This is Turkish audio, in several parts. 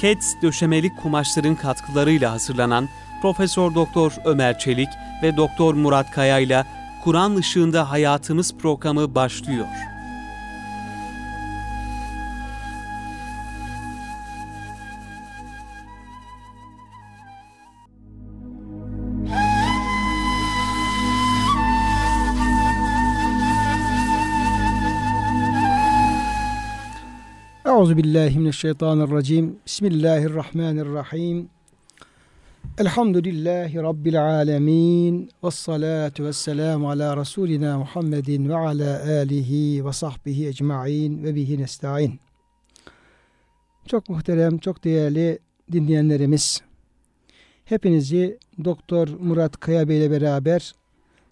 Keds döşemelik kumaşların katkılarıyla hazırlanan Profesör Doktor Ömer Çelik ve Doktor Murat Kaya ile Kur'an ışığında hayatımız programı başlıyor. Euzu billahi mineşşeytanirracim. Bismillahirrahmanirrahim. Elhamdülillahi rabbil alamin. Ves salatu vesselam ala rasulina Muhammedin ve ala alihi ve sahbihi ecmaîn ve bihi nestaîn. Çok muhterem, çok değerli dinleyenlerimiz. Hepinizi Doktor Murat Kaya Bey ile beraber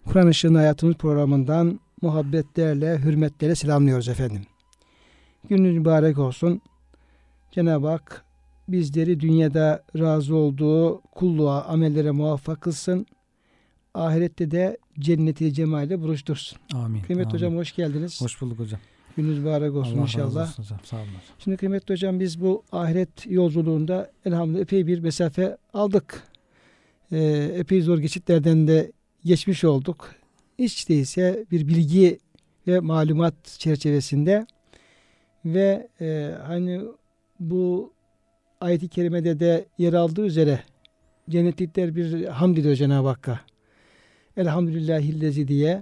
Kur'an Işığında Hayatımız programından muhabbetlerle, hürmetlerle selamlıyoruz efendim. Gününüz mübarek olsun. Cenab-ı Hak bizleri dünyada razı olduğu kulluğa, amellere muvaffak kılsın. Ahirette de cenneti cemaliyle buluştursun. Amin. Kıymetli amin. hocam hoş geldiniz. Hoş bulduk hocam. Gününüz mübarek olsun Allah inşallah. razı olsun hocam. Sağ olun. hocam. Şimdi kıymetli hocam biz bu ahiret yolculuğunda elhamdülillah epey bir mesafe aldık. Ee, epey zor geçitlerden de geçmiş olduk. Hiç değilse bir bilgi ve malumat çerçevesinde ve e, hani bu ayet-i kerimede de yer aldığı üzere cennetlikler bir hamd ediyor Cenab-ı Hakk'a. Elhamdülillahillezi diye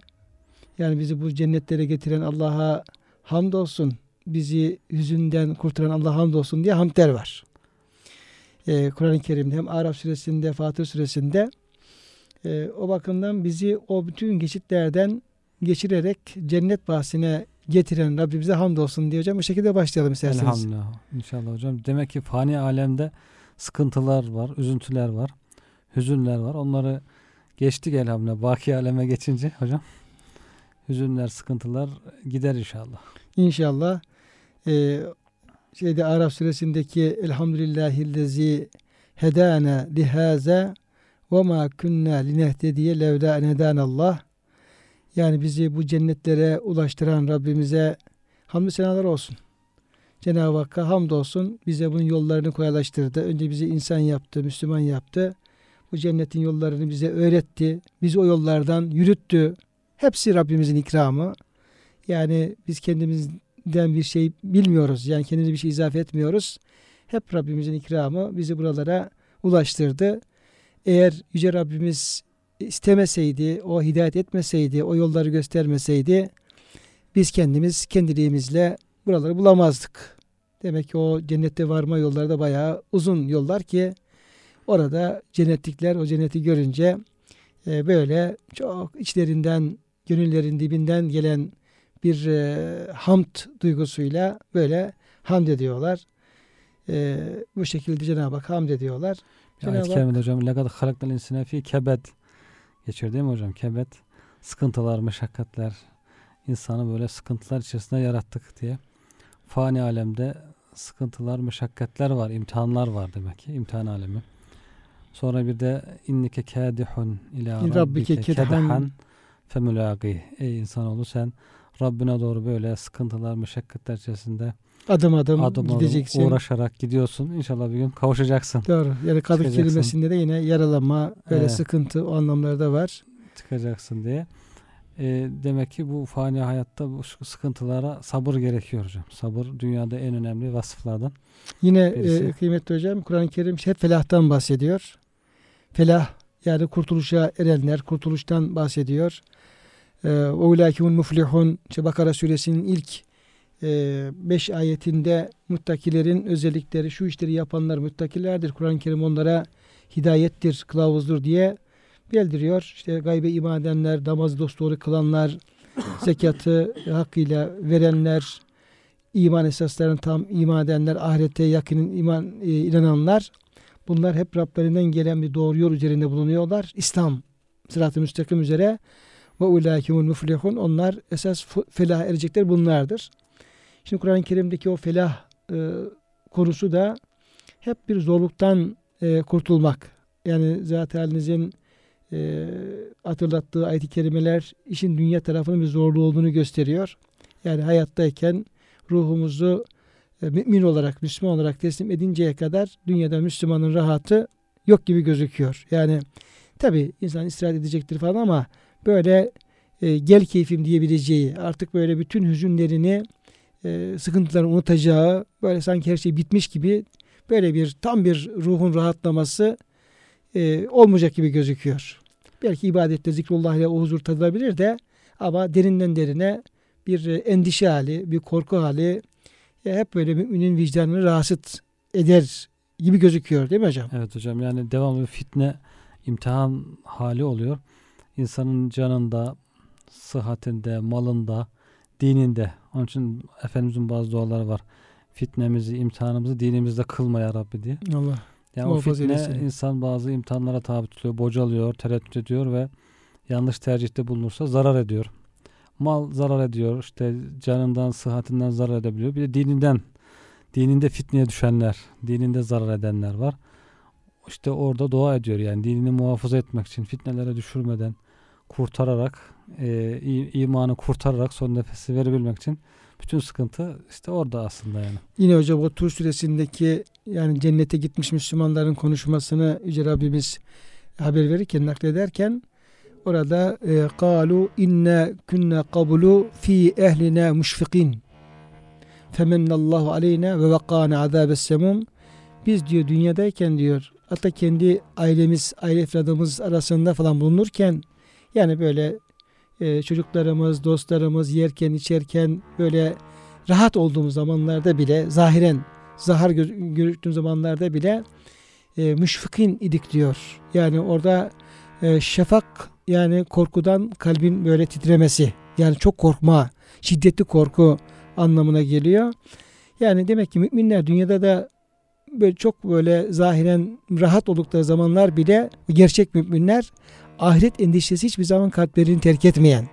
yani bizi bu cennetlere getiren Allah'a hamdolsun. Bizi hüzünden kurtaran Allah'a hamdolsun diye hamdler var. Ee, Kur'an-ı Kerim'de hem Araf suresinde, Fatır suresinde e, o bakımdan bizi o bütün geçitlerden geçirerek cennet bahsine getiren Rabbimize hamdolsun diye hocam bu şekilde başlayalım isterseniz. Elhamdülillah. İnşallah hocam. Demek ki fani alemde sıkıntılar var, üzüntüler var, hüzünler var. Onları geçtik elhamdülillah. Baki aleme geçince hocam hüzünler, sıkıntılar gider inşallah. İnşallah e, şeyde Araf suresindeki Elhamdülillahillezi hedana lihaza ve ma kunna linehtediye levla en hedanallah yani bizi bu cennetlere ulaştıran Rabbimize hamdü senalar olsun. Cenab-ı Hakk'a hamdolsun. Bize bunun yollarını kolaylaştırdı. Önce bizi insan yaptı, Müslüman yaptı. Bu cennetin yollarını bize öğretti. Bizi o yollardan yürüttü. Hepsi Rabbimizin ikramı. Yani biz kendimizden bir şey bilmiyoruz. Yani kendimize bir şey izafe etmiyoruz. Hep Rabbimizin ikramı bizi buralara ulaştırdı. Eğer Yüce Rabbimiz istemeseydi, o hidayet etmeseydi, o yolları göstermeseydi biz kendimiz kendiliğimizle buraları bulamazdık. Demek ki o cennette varma yolları da bayağı uzun yollar ki orada cennetlikler o cenneti görünce e, böyle çok içlerinden, gönüllerin dibinden gelen bir e, hamd duygusuyla böyle hamd ediyorlar. E, bu şekilde Cenab-ı Hak hamd ediyorlar. Cenab-ı Kerim'de hocam lekad halaknal insine fi kebed geçiyor değil mi hocam? Kebet, sıkıntılar, meşakkatler, insanı böyle sıkıntılar içerisinde yarattık diye. Fani alemde sıkıntılar, meşakkatler var, imtihanlar var demek ki, imtihan alemi. Sonra bir de innike kâdihun ila rabbike kedehan femulâgih. Ey insanoğlu sen Rabbine doğru böyle sıkıntılar, meşakkatler içerisinde adım adım, adım gideceksin. Adım uğraşarak gidiyorsun. İnşallah bir gün kavuşacaksın. Doğru. Yani kadık kelimesinde de yine yaralanma, böyle evet. sıkıntı o anlamlarda var. Çıkacaksın diye. E, demek ki bu fani hayatta bu sıkıntılara sabır gerekiyor hocam. Sabır dünyada en önemli vasıflardan. Yine e, kıymetli hocam Kur'an-ı Kerim hep felahtan bahsediyor. Felah yani kurtuluşa erenler, kurtuluştan bahsediyor. Eûlâkimul muflihun işte Bakara suresinin ilk beş ayetinde muttakilerin özellikleri şu işleri yapanlar muttakilerdir. Kur'an-ı Kerim onlara hidayettir, kılavuzdur diye bildiriyor. İşte gaybe iman edenler, namaz dosdoğru kılanlar, zekatı hakkıyla verenler, iman esaslarını tam iman edenler, ahirete yakının iman e, inananlar bunlar hep Rablerinden gelen bir doğru yol üzerinde bulunuyorlar. İslam sırat-ı müstakim üzere ve ulâkimul muflihun onlar esas felah erecekler bunlardır. Şimdi Kur'an-ı Kerim'deki o felah e, konusu da hep bir zorluktan e, kurtulmak. Yani zat halinizin e, hatırlattığı ayet-i kerimeler işin dünya tarafının bir zorluğu olduğunu gösteriyor. Yani hayattayken ruhumuzu e, mümin olarak, Müslüman olarak teslim edinceye kadar dünyada Müslümanın rahatı yok gibi gözüküyor. Yani tabi insan istirahat edecektir falan ama böyle e, gel keyfim diyebileceği artık böyle bütün hüzünlerini e, sıkıntılarını unutacağı böyle sanki her şey bitmiş gibi böyle bir tam bir ruhun rahatlaması e, olmayacak gibi gözüküyor. Belki ibadette zikrullah ile o huzur tadılabilir de ama derinden derine bir e, endişe hali, bir korku hali e, hep böyle müminin vicdanını rahatsız eder gibi gözüküyor değil mi hocam? Evet hocam yani devamlı fitne imtihan hali oluyor. İnsanın canında, sıhhatinde, malında, dininde. Onun için Efendimizin bazı duaları var. Fitnemizi, imtihanımızı dinimizde kılma ya Rabbi diye. Allah. Yani o fitne eylesin. insan bazı imtihanlara tabi tutuyor, bocalıyor, tereddüt ediyor ve yanlış tercihte bulunursa zarar ediyor. Mal zarar ediyor, işte canından, sıhhatinden zarar edebiliyor. Bir de dininden, dininde fitneye düşenler, dininde zarar edenler var. İşte orada dua ediyor yani dinini muhafaza etmek için, fitnelere düşürmeden, kurtararak, e, imanı kurtararak son nefesi verebilmek için bütün sıkıntı işte orada aslında yani. Yine hocam o Tur suresindeki yani cennete gitmiş Müslümanların konuşmasını Yüce Rabbimiz haber verirken naklederken orada e, kalu inna kunna qablu fi ehlina müşfikin femennallahu aleyna ve vakana azabes semum biz diyor dünyadayken diyor hatta kendi ailemiz aile efradımız arasında falan bulunurken yani böyle e, çocuklarımız dostlarımız yerken içerken böyle rahat olduğumuz zamanlarda bile zahiren zahar gö- görüktüğüm zamanlarda bile e, müşfikin idik diyor. Yani orada e, şafak yani korkudan kalbin böyle titremesi yani çok korkma şiddetli korku anlamına geliyor. Yani demek ki müminler dünyada da böyle çok böyle zahiren rahat oldukları zamanlar bile gerçek müminler ahiret endişesi hiçbir zaman kalplerini terk etmeyen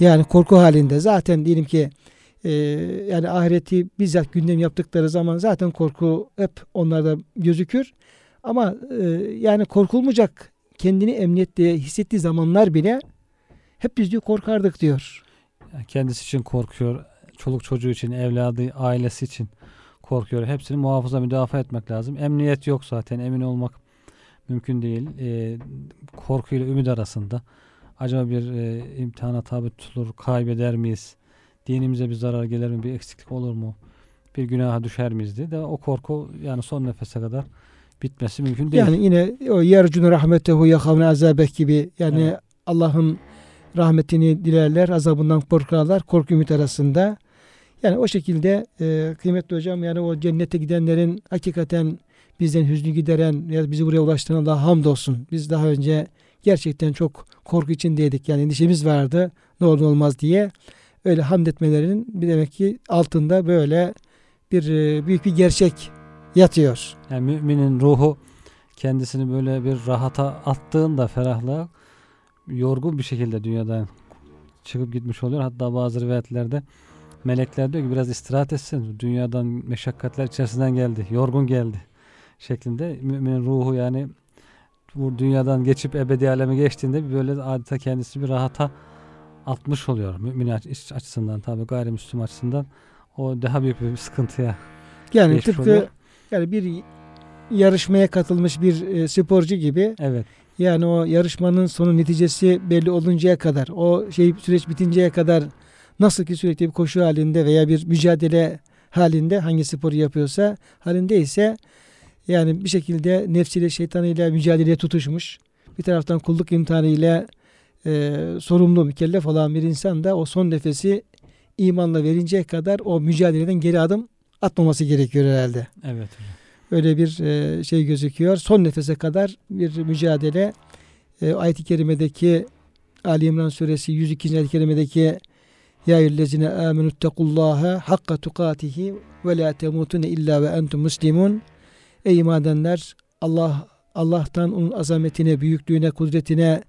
yani korku halinde zaten diyelim ki e, yani ahireti bizzat gündem yaptıkları zaman zaten korku hep onlarda gözükür. Ama e, yani korkulmayacak kendini emniyette hissettiği zamanlar bile hep biz diyor korkardık diyor. Kendisi için korkuyor, çoluk çocuğu için, evladı, ailesi için korkuyor. Hepsini muhafaza müdafaa etmek lazım. Emniyet yok zaten, emin olmak mümkün değil. Ee, korkuyla ümit arasında. Acaba bir e, imtihana tabi tutulur, kaybeder miyiz? Dinimize bir zarar gelir mi, bir eksiklik olur mu? Bir günaha düşer miyiz diye de o korku yani son nefese kadar bitmesi mümkün değil. Yani yine o yercunu rahmetehu yakavne azabek gibi yani Evet. Allah'ın rahmetini dilerler, azabından korkarlar, korku ümit arasında. Yani o şekilde e, kıymetli hocam yani o cennete gidenlerin hakikaten bizden hüznü gideren ya bizi buraya ulaştıran Allah'a hamdolsun. Biz daha önce gerçekten çok korku içindeydik. Yani endişemiz vardı ne olur olmaz diye. Öyle hamd etmelerinin bir demek ki altında böyle bir e, büyük bir gerçek yatıyor. Yani müminin ruhu kendisini böyle bir rahata attığında ferahlığa yorgun bir şekilde dünyadan çıkıp gitmiş oluyor. Hatta bazı rivayetlerde melekler diyor ki biraz istirahat etsin. Dünyadan meşakkatler içerisinden geldi. Yorgun geldi şeklinde. Müminin ruhu yani bu dünyadan geçip ebedi aleme geçtiğinde bir böyle adeta kendisi bir rahata atmış oluyor. Mümin aç- açısından tabi gayrimüslim açısından o daha büyük bir sıkıntıya Yani tıpkı oluyor. yani bir yarışmaya katılmış bir e, sporcu gibi Evet. yani o yarışmanın sonu neticesi belli oluncaya kadar o şey süreç bitinceye kadar nasıl ki sürekli bir koşu halinde veya bir mücadele halinde hangi sporu yapıyorsa halindeyse yani bir şekilde nefsiyle şeytanıyla mücadeleye tutuşmuş bir taraftan kulluk imtihanıyla e, sorumlu mükellef olan bir insan da o son nefesi imanla verinceye kadar o mücadeleden geri adım atmaması gerekiyor herhalde Evet öyle bir e, şey gözüküyor. Son nefese kadar bir mücadele. E, ayet-i kerimedeki Ali İmran suresi 102. ayet-i kerimedeki Ya eyyühellezine amenu ittakullaha hakka tukatihi ve la temutune illa ve entum muslimun. Ey iman edenler Allah Allah'tan onun azametine, büyüklüğüne, kudretine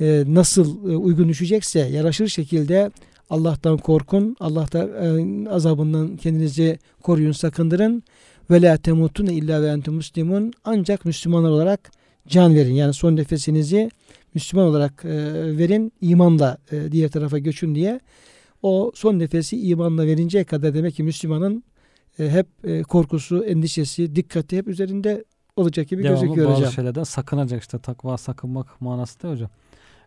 e, nasıl e, uygun düşecekse yaraşır şekilde Allah'tan korkun. Allah'ta e, azabından kendinizi koruyun, sakındırın ve la temutun illa ve entum muslimun ancak Müslümanlar olarak can verin. Yani son nefesinizi Müslüman olarak e, verin, imanla e, diğer tarafa göçün diye. O son nefesi imanla verinceye kadar demek ki Müslümanın hep e, korkusu, endişesi, dikkati hep üzerinde olacak gibi devamlı gözüküyor bazı hocam. şeylerden sakınacak işte takva sakınmak manası da hocam.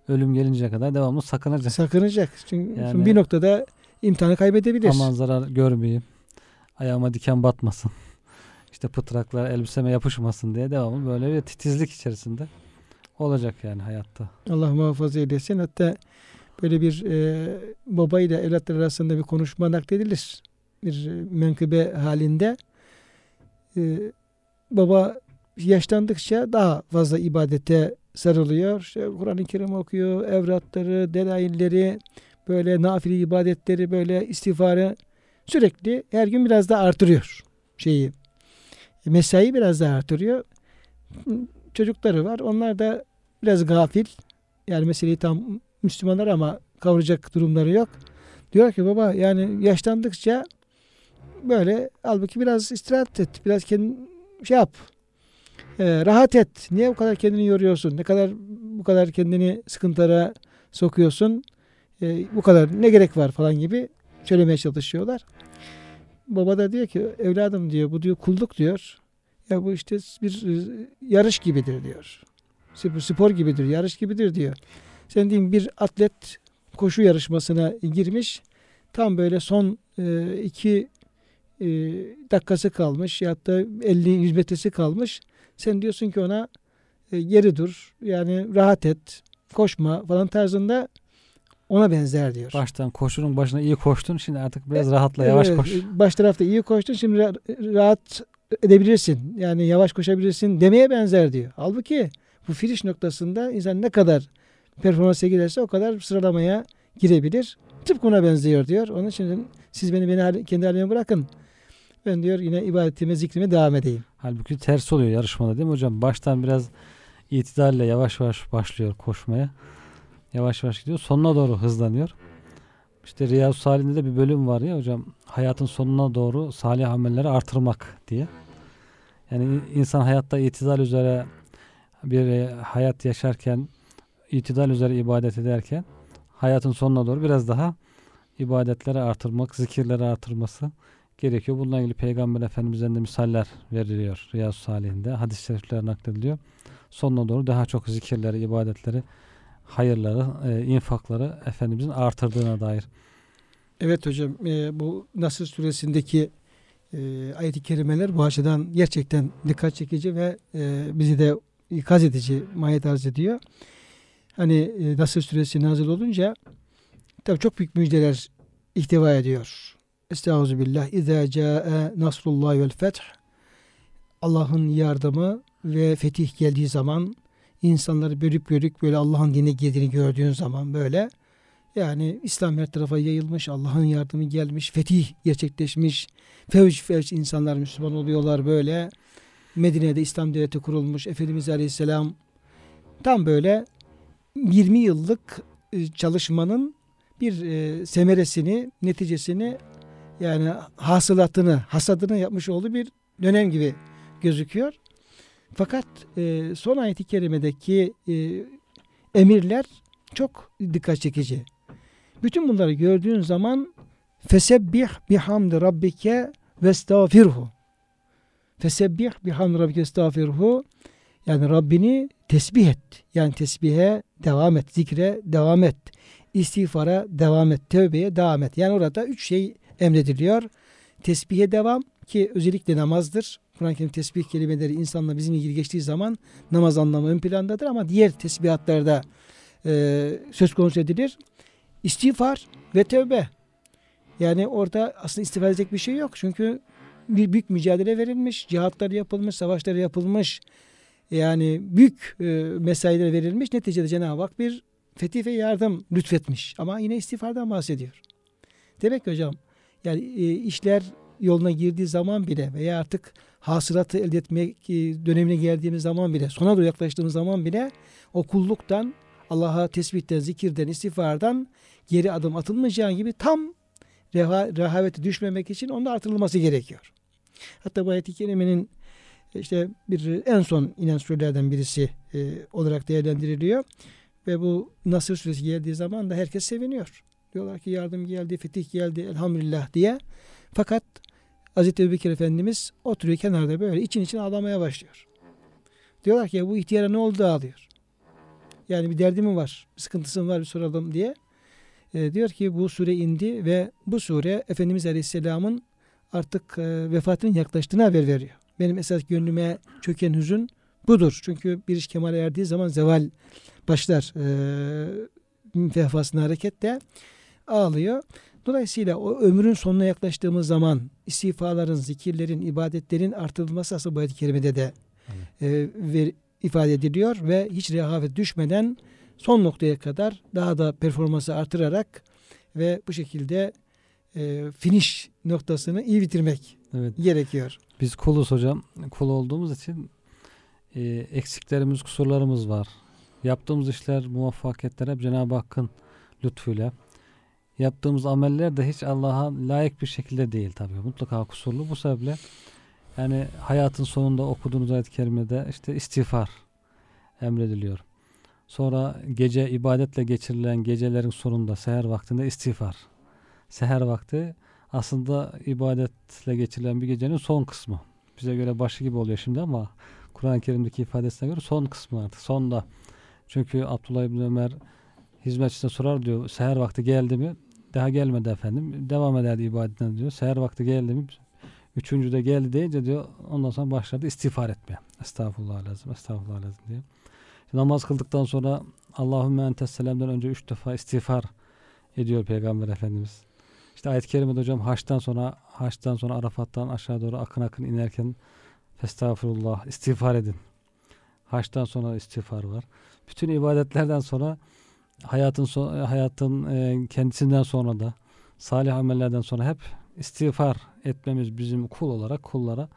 Ölüm gelinceye kadar devamlı sakınacak. Sakınacak. Çünkü Yani- bir noktada imtihanı kaybedebilir. Aman zarar görmeyeyim. Ayağıma diken batmasın. İşte pıtraklar elbiseme yapışmasın diye devamlı böyle bir titizlik içerisinde olacak yani hayatta. Allah muhafaza eylesin. Hatta böyle bir e, baba ile evlatlar arasında bir konuşma nakledilir. Bir e, menkıbe halinde. E, baba yaşlandıkça daha fazla ibadete sarılıyor. İşte Kur'an-ı Kerim okuyor, evratları, delailleri, böyle nafile ibadetleri, böyle istiğfarı sürekli her gün biraz daha artırıyor şeyi. Mesai biraz daha artırıyor. Çocukları var. Onlar da biraz gafil. Yani meseleyi tam Müslümanlar ama kavuracak durumları yok. Diyor ki baba yani yaşlandıkça böyle halbuki biraz istirahat et. Biraz kendin şey yap. Ee, rahat et. Niye bu kadar kendini yoruyorsun? Ne kadar bu kadar kendini sıkıntılara sokuyorsun? Ee, bu kadar ne gerek var falan gibi söylemeye çalışıyorlar. Baba da diyor ki evladım diyor bu diyor kulluk diyor. Ya bu işte bir e, yarış gibidir diyor. Spor, spor gibidir, yarış gibidir diyor. Sen diyeyim bir atlet koşu yarışmasına girmiş. Tam böyle son e, iki e, dakikası kalmış ya da 50-100 metresi kalmış. Sen diyorsun ki ona e, geri dur. Yani rahat et. Koşma falan tarzında ona benzer diyor. Baştan koşunun başına iyi koştun. Şimdi artık biraz rahatla yavaş Evet, koş. Baş tarafta iyi koştun şimdi ra- rahat edebilirsin. Yani yavaş koşabilirsin demeye benzer diyor. Halbuki bu finish noktasında insan ne kadar performansa girerse o kadar sıralamaya girebilir. Tıpkı ona benziyor diyor. Onun için siz beni beni kendi halime bırakın. Ben diyor yine ibadetime, zikrime devam edeyim. Halbuki ters oluyor yarışmada değil mi hocam? Baştan biraz itidalle yavaş yavaş başlıyor koşmaya. Yavaş yavaş gidiyor. Sonuna doğru hızlanıyor. İşte Riyaz Salih'inde de bir bölüm var ya hocam. Hayatın sonuna doğru salih amelleri artırmak diye. Yani insan hayatta itidal üzere bir e, hayat yaşarken itidal üzere ibadet ederken hayatın sonuna doğru biraz daha ibadetleri artırmak, zikirleri artırması gerekiyor. Bununla ilgili Peygamber Efendimiz'den de misaller veriliyor Riyaz Salih'inde. Hadis-i şerifler naklediliyor. Sonuna doğru daha çok zikirleri, ibadetleri, hayırları, e, infakları Efendimizin artırdığına dair. Evet hocam e, bu Nasır suresindeki e, ayet-i kerimeler bu açıdan gerçekten dikkat çekici ve e, bizi de ikaz edici mahiyet arz ediyor. Hani e, Nasır suresi nazil olunca tabii çok büyük müjdeler ihtiva ediyor. Estağfirullah. İzâ câe nasrullahi vel feth Allah'ın yardımı ve fetih geldiği zaman insanları bölüp bölük böyle Allah'ın dine girdiğini gördüğün zaman böyle yani İslam her tarafa yayılmış, Allah'ın yardımı gelmiş, fetih gerçekleşmiş, fevç fevç insanlar Müslüman oluyorlar böyle. Medine'de İslam devleti kurulmuş, Efendimiz Aleyhisselam tam böyle 20 yıllık e, çalışmanın bir e, semeresini, neticesini yani hasılatını, hasadını yapmış olduğu bir dönem gibi gözüküyor. Fakat e, son ayet-i kerimedeki e, emirler çok dikkat çekici. Bütün bunları gördüğün zaman fesebbih bihamdi rabbike ve estağfirhu. Fesebbih bihamdi rabbike estağfirhu. Yani Rabbini tesbih et. Yani tesbihe devam et. Zikre devam et. İstiğfara devam et. Tövbeye devam et. Yani orada üç şey emrediliyor. Tesbihe devam ki özellikle namazdır. Kur'an-ı Kerim tesbih kelimeleri insanla bizim ilgili geçtiği zaman namaz anlamı ön plandadır ama diğer tesbihatlarda e, söz konusu edilir. İstiğfar ve tövbe. Yani orada aslında istiğfar edecek bir şey yok. Çünkü bir büyük mücadele verilmiş, cihatlar yapılmış, savaşlar yapılmış. Yani büyük e, mesailer verilmiş. Neticede Cenab-ı Hak bir fetih ve yardım lütfetmiş. Ama yine istiğfardan bahsediyor. Demek ki hocam yani e, işler yoluna girdiği zaman bile veya artık hasılatı elde etmek e, dönemine geldiğimiz zaman bile, sona doğru yaklaştığımız zaman bile o kulluktan, Allah'a tesbihten, zikirden, istiğfardan geri adım atılmayacağı gibi tam reha, rehavete düşmemek için onun da artırılması gerekiyor. Hatta bu ayet-i kerimenin işte bir en son inen surelerden birisi e, olarak değerlendiriliyor. Ve bu Nasır suresi geldiği zaman da herkes seviniyor. Diyorlar ki yardım geldi, fetih geldi elhamdülillah diye. Fakat Hazreti Ebubekir Efendimiz oturuyor kenarda böyle için için ağlamaya başlıyor. Diyorlar ki ya bu ihtiyara ne oldu ağlıyor. Yani bir derdi mi var, bir sıkıntısı mı var bir soralım diye. E, diyor ki bu sure indi ve bu sure Efendimiz Aleyhisselam'ın artık e, vefatının yaklaştığını haber veriyor. Benim esas gönlüme çöken hüzün budur. Çünkü bir iş kemale erdiği zaman zeval başlar. E, vefasına hareketle ağlıyor. Dolayısıyla o ömrün sonuna yaklaştığımız zaman istiğfaların, zikirlerin, ibadetlerin artırılması aslında bu ayet-i kerimede de e, ver, ifade ediliyor ve hiç rehavet düşmeden son noktaya kadar daha da performansı artırarak ve bu şekilde e, finish noktasını iyi bitirmek evet. gerekiyor. Biz kuluz hocam. Kul olduğumuz için e, eksiklerimiz, kusurlarımız var. Yaptığımız işler, muvaffakiyetler hep Cenab-ı Hakk'ın lütfuyla. Yaptığımız ameller de hiç Allah'a layık bir şekilde değil tabii. Mutlaka kusurlu. Bu sebeple yani hayatın sonunda okuduğunuz ayet-i kerimede işte istiğfar emrediliyor. Sonra gece ibadetle geçirilen gecelerin sonunda seher vaktinde istiğfar. Seher vakti aslında ibadetle geçirilen bir gecenin son kısmı. Bize göre başı gibi oluyor şimdi ama Kur'an-ı Kerim'deki ifadesine göre son kısmı artık sonda. Çünkü Abdullah İbni Ömer hizmetçisine sorar diyor seher vakti geldi mi? Daha gelmedi efendim. Devam ederdi ibadetine diyor. Seher vakti geldi mi? Üçüncü de geldi deyince diyor ondan sonra başladı istiğfar etmeye. Estağfurullah lazım, estağfurullah lazım diye. Namaz kıldıktan sonra Allahümme entes selam'dan önce üç defa istiğfar ediyor Peygamber Efendimiz. İşte ayet-i kerimede hocam haçtan sonra haçtan sonra Arafat'tan aşağı doğru akın akın inerken Estağfurullah istiğfar edin. Haçtan sonra istiğfar var. Bütün ibadetlerden sonra hayatın hayatın e, kendisinden sonra da salih amellerden sonra hep istiğfar etmemiz bizim kul olarak kullara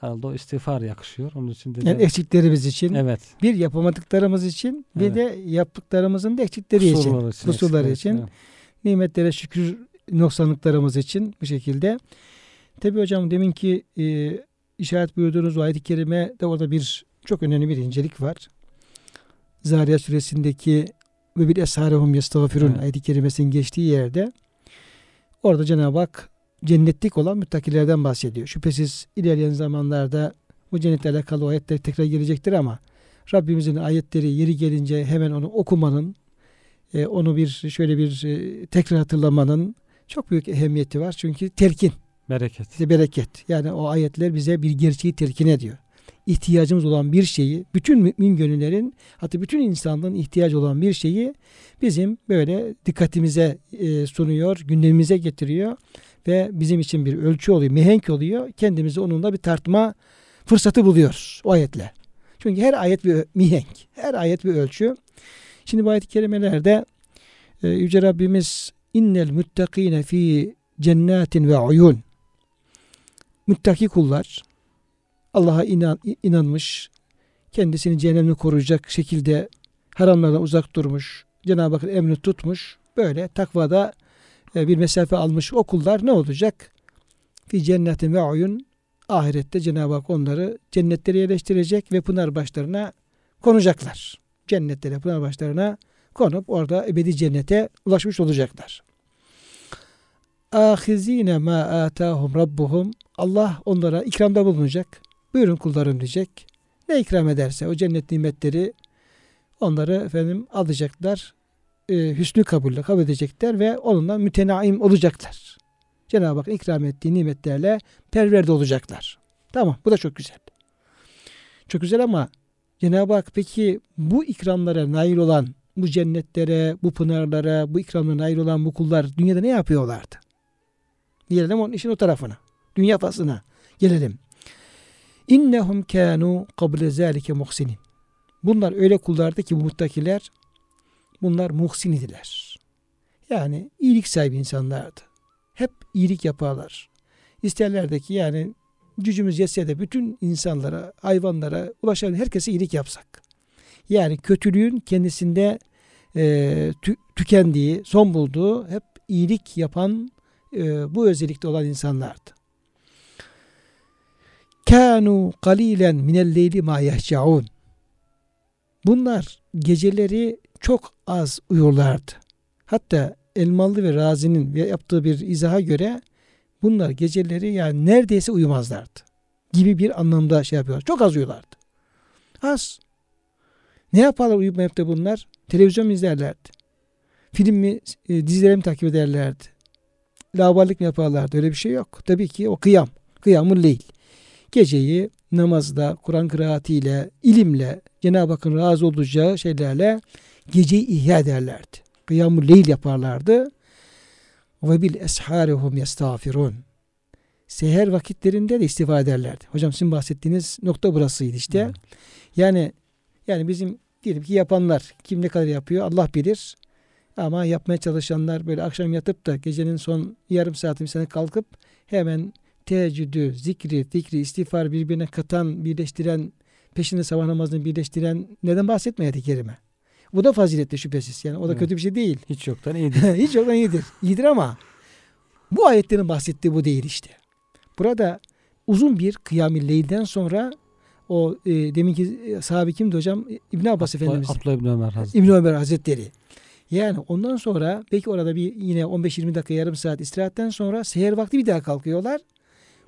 herhalde o istiğfar yakışıyor. Onun için de yani eksiklerimiz için. Evet. Bir yapamadıklarımız için bir evet. de yaptıklarımızın da eksikleri Kusurları için. için kusurları için. Evet. Nimetlere şükür noksanlıklarımız için bu şekilde. Tabi hocam deminki e, işaret buyurduğunuz ayet-i kerime de orada bir çok önemli bir incelik var. Zariyat suresindeki ve bir esharehum yestağfirun ayet-i kerimesinin geçtiği yerde orada Cenab-ı Hak cennetlik olan müttakilerden bahsediyor. Şüphesiz ilerleyen zamanlarda bu cennetle alakalı ayetler tekrar gelecektir ama Rabbimizin ayetleri yeri gelince hemen onu okumanın, e, onu bir şöyle bir e, tekrar hatırlamanın çok büyük ehemmiyeti var. Çünkü terkin. Bereket. Bereket. Yani o ayetler bize bir gerçeği terkin ediyor. İhtiyacımız olan bir şeyi, bütün mümin gönüllerin, hatta bütün insanlığın ihtiyacı olan bir şeyi bizim böyle dikkatimize e, sunuyor, gündemimize getiriyor ve bizim için bir ölçü oluyor, mihenk oluyor. Kendimizi onunla bir tartma fırsatı buluyoruz o ayetle. Çünkü her ayet bir mihenk, her ayet bir ölçü. Şimdi bu ayet-i kerimelerde e, Yüce Rabbimiz innel müttakine fi cennetin ve uyun müttaki kullar Allah'a inan, inanmış, kendisini cehennemden koruyacak şekilde haramlardan uzak durmuş, Cenab-ı Hakk'ın emrini tutmuş, böyle takvada e, bir mesafe almış o kullar ne olacak? Fi cennetin ve oyun ahirette Cenab-ı Hak onları cennetlere yerleştirecek ve pınar başlarına konacaklar. Cennetlere, pınar başlarına konup orada ebedi cennete ulaşmış olacaklar. Ahizine ma atahum rabbuhum Allah onlara ikramda bulunacak. Buyurun kullarım diyecek. Ne ikram ederse o cennet nimetleri onları efendim alacaklar. E, hüsnü kabulle kabul edecekler ve onunla mütenaim olacaklar. Cenab-ı Hak ikram ettiği nimetlerle perverde olacaklar. Tamam bu da çok güzel. Çok güzel ama Cenab-ı Hak peki bu ikramlara nail olan bu cennetlere, bu pınarlara, bu ikramlara nail olan bu kullar dünyada ne yapıyorlardı? Gelelim onun işin o tarafına. Dünya faslına gelelim. İnnehum kanu kable zalike muhsinin. Bunlar öyle kullardı ki bu muttakiler bunlar muhsin idiler. Yani iyilik sahibi insanlardı. Hep iyilik yaparlar. İsterlerdi ki yani gücümüz yetse de bütün insanlara, hayvanlara, ulaşan herkese iyilik yapsak. Yani kötülüğün kendisinde e, tü, tükendiği, son bulduğu hep iyilik yapan e, bu özellikte olan insanlardı. Kanu qalilen minel leyli ma yahcaun. Bunlar geceleri çok az uyurlardı. Hatta Elmalı ve Razi'nin yaptığı bir izaha göre bunlar geceleri yani neredeyse uyumazlardı. Gibi bir anlamda şey yapıyorlar. Çok az uyuyorlardı. Az. Ne yaparlar uyumayıp da bunlar? Televizyon izlerlerdi? Film mi, e, dizileri mi takip ederlerdi? Lavallik mi yaparlardı? Öyle bir şey yok. Tabii ki o kıyam. Kıyamul leyl. Geceyi namazda, Kur'an kıraatiyle, ilimle, Cenab-ı Hakk'ın razı olacağı şeylerle geceyi ihya ederlerdi. Kıyamul leyl yaparlardı. Ve bil esharihum yestağfirun. Seher vakitlerinde de istiğfar ederlerdi. Hocam sizin bahsettiğiniz nokta burasıydı işte. Evet. Yani yani bizim diyelim ki yapanlar kim ne kadar yapıyor Allah bilir. Ama yapmaya çalışanlar böyle akşam yatıp da gecenin son yarım saati sana kalkıp hemen teheccüdü, zikri, zikri, istiğfar birbirine katan, birleştiren, peşinde sabah namazını birleştiren neden bahsetme ayet-i kerime. Bu da faziletli şüphesiz. Yani o da Evet. kötü bir şey değil. Hiç yoktan iyidir. Hiç yoktan iyidir. İyidir ama bu ayetlerin bahsettiği bu değil işte. Burada uzun bir kıyam-ı leylden sonra o e, deminki e, sahabe kimdi hocam? İbn Abbas Efendimiz. Abdullah İbni Ömer Hazretleri. İbn Ömer Hazretleri. Yani ondan sonra belki orada bir yine 15-20 dakika yarım saat istirahatten sonra seher vakti bir daha kalkıyorlar.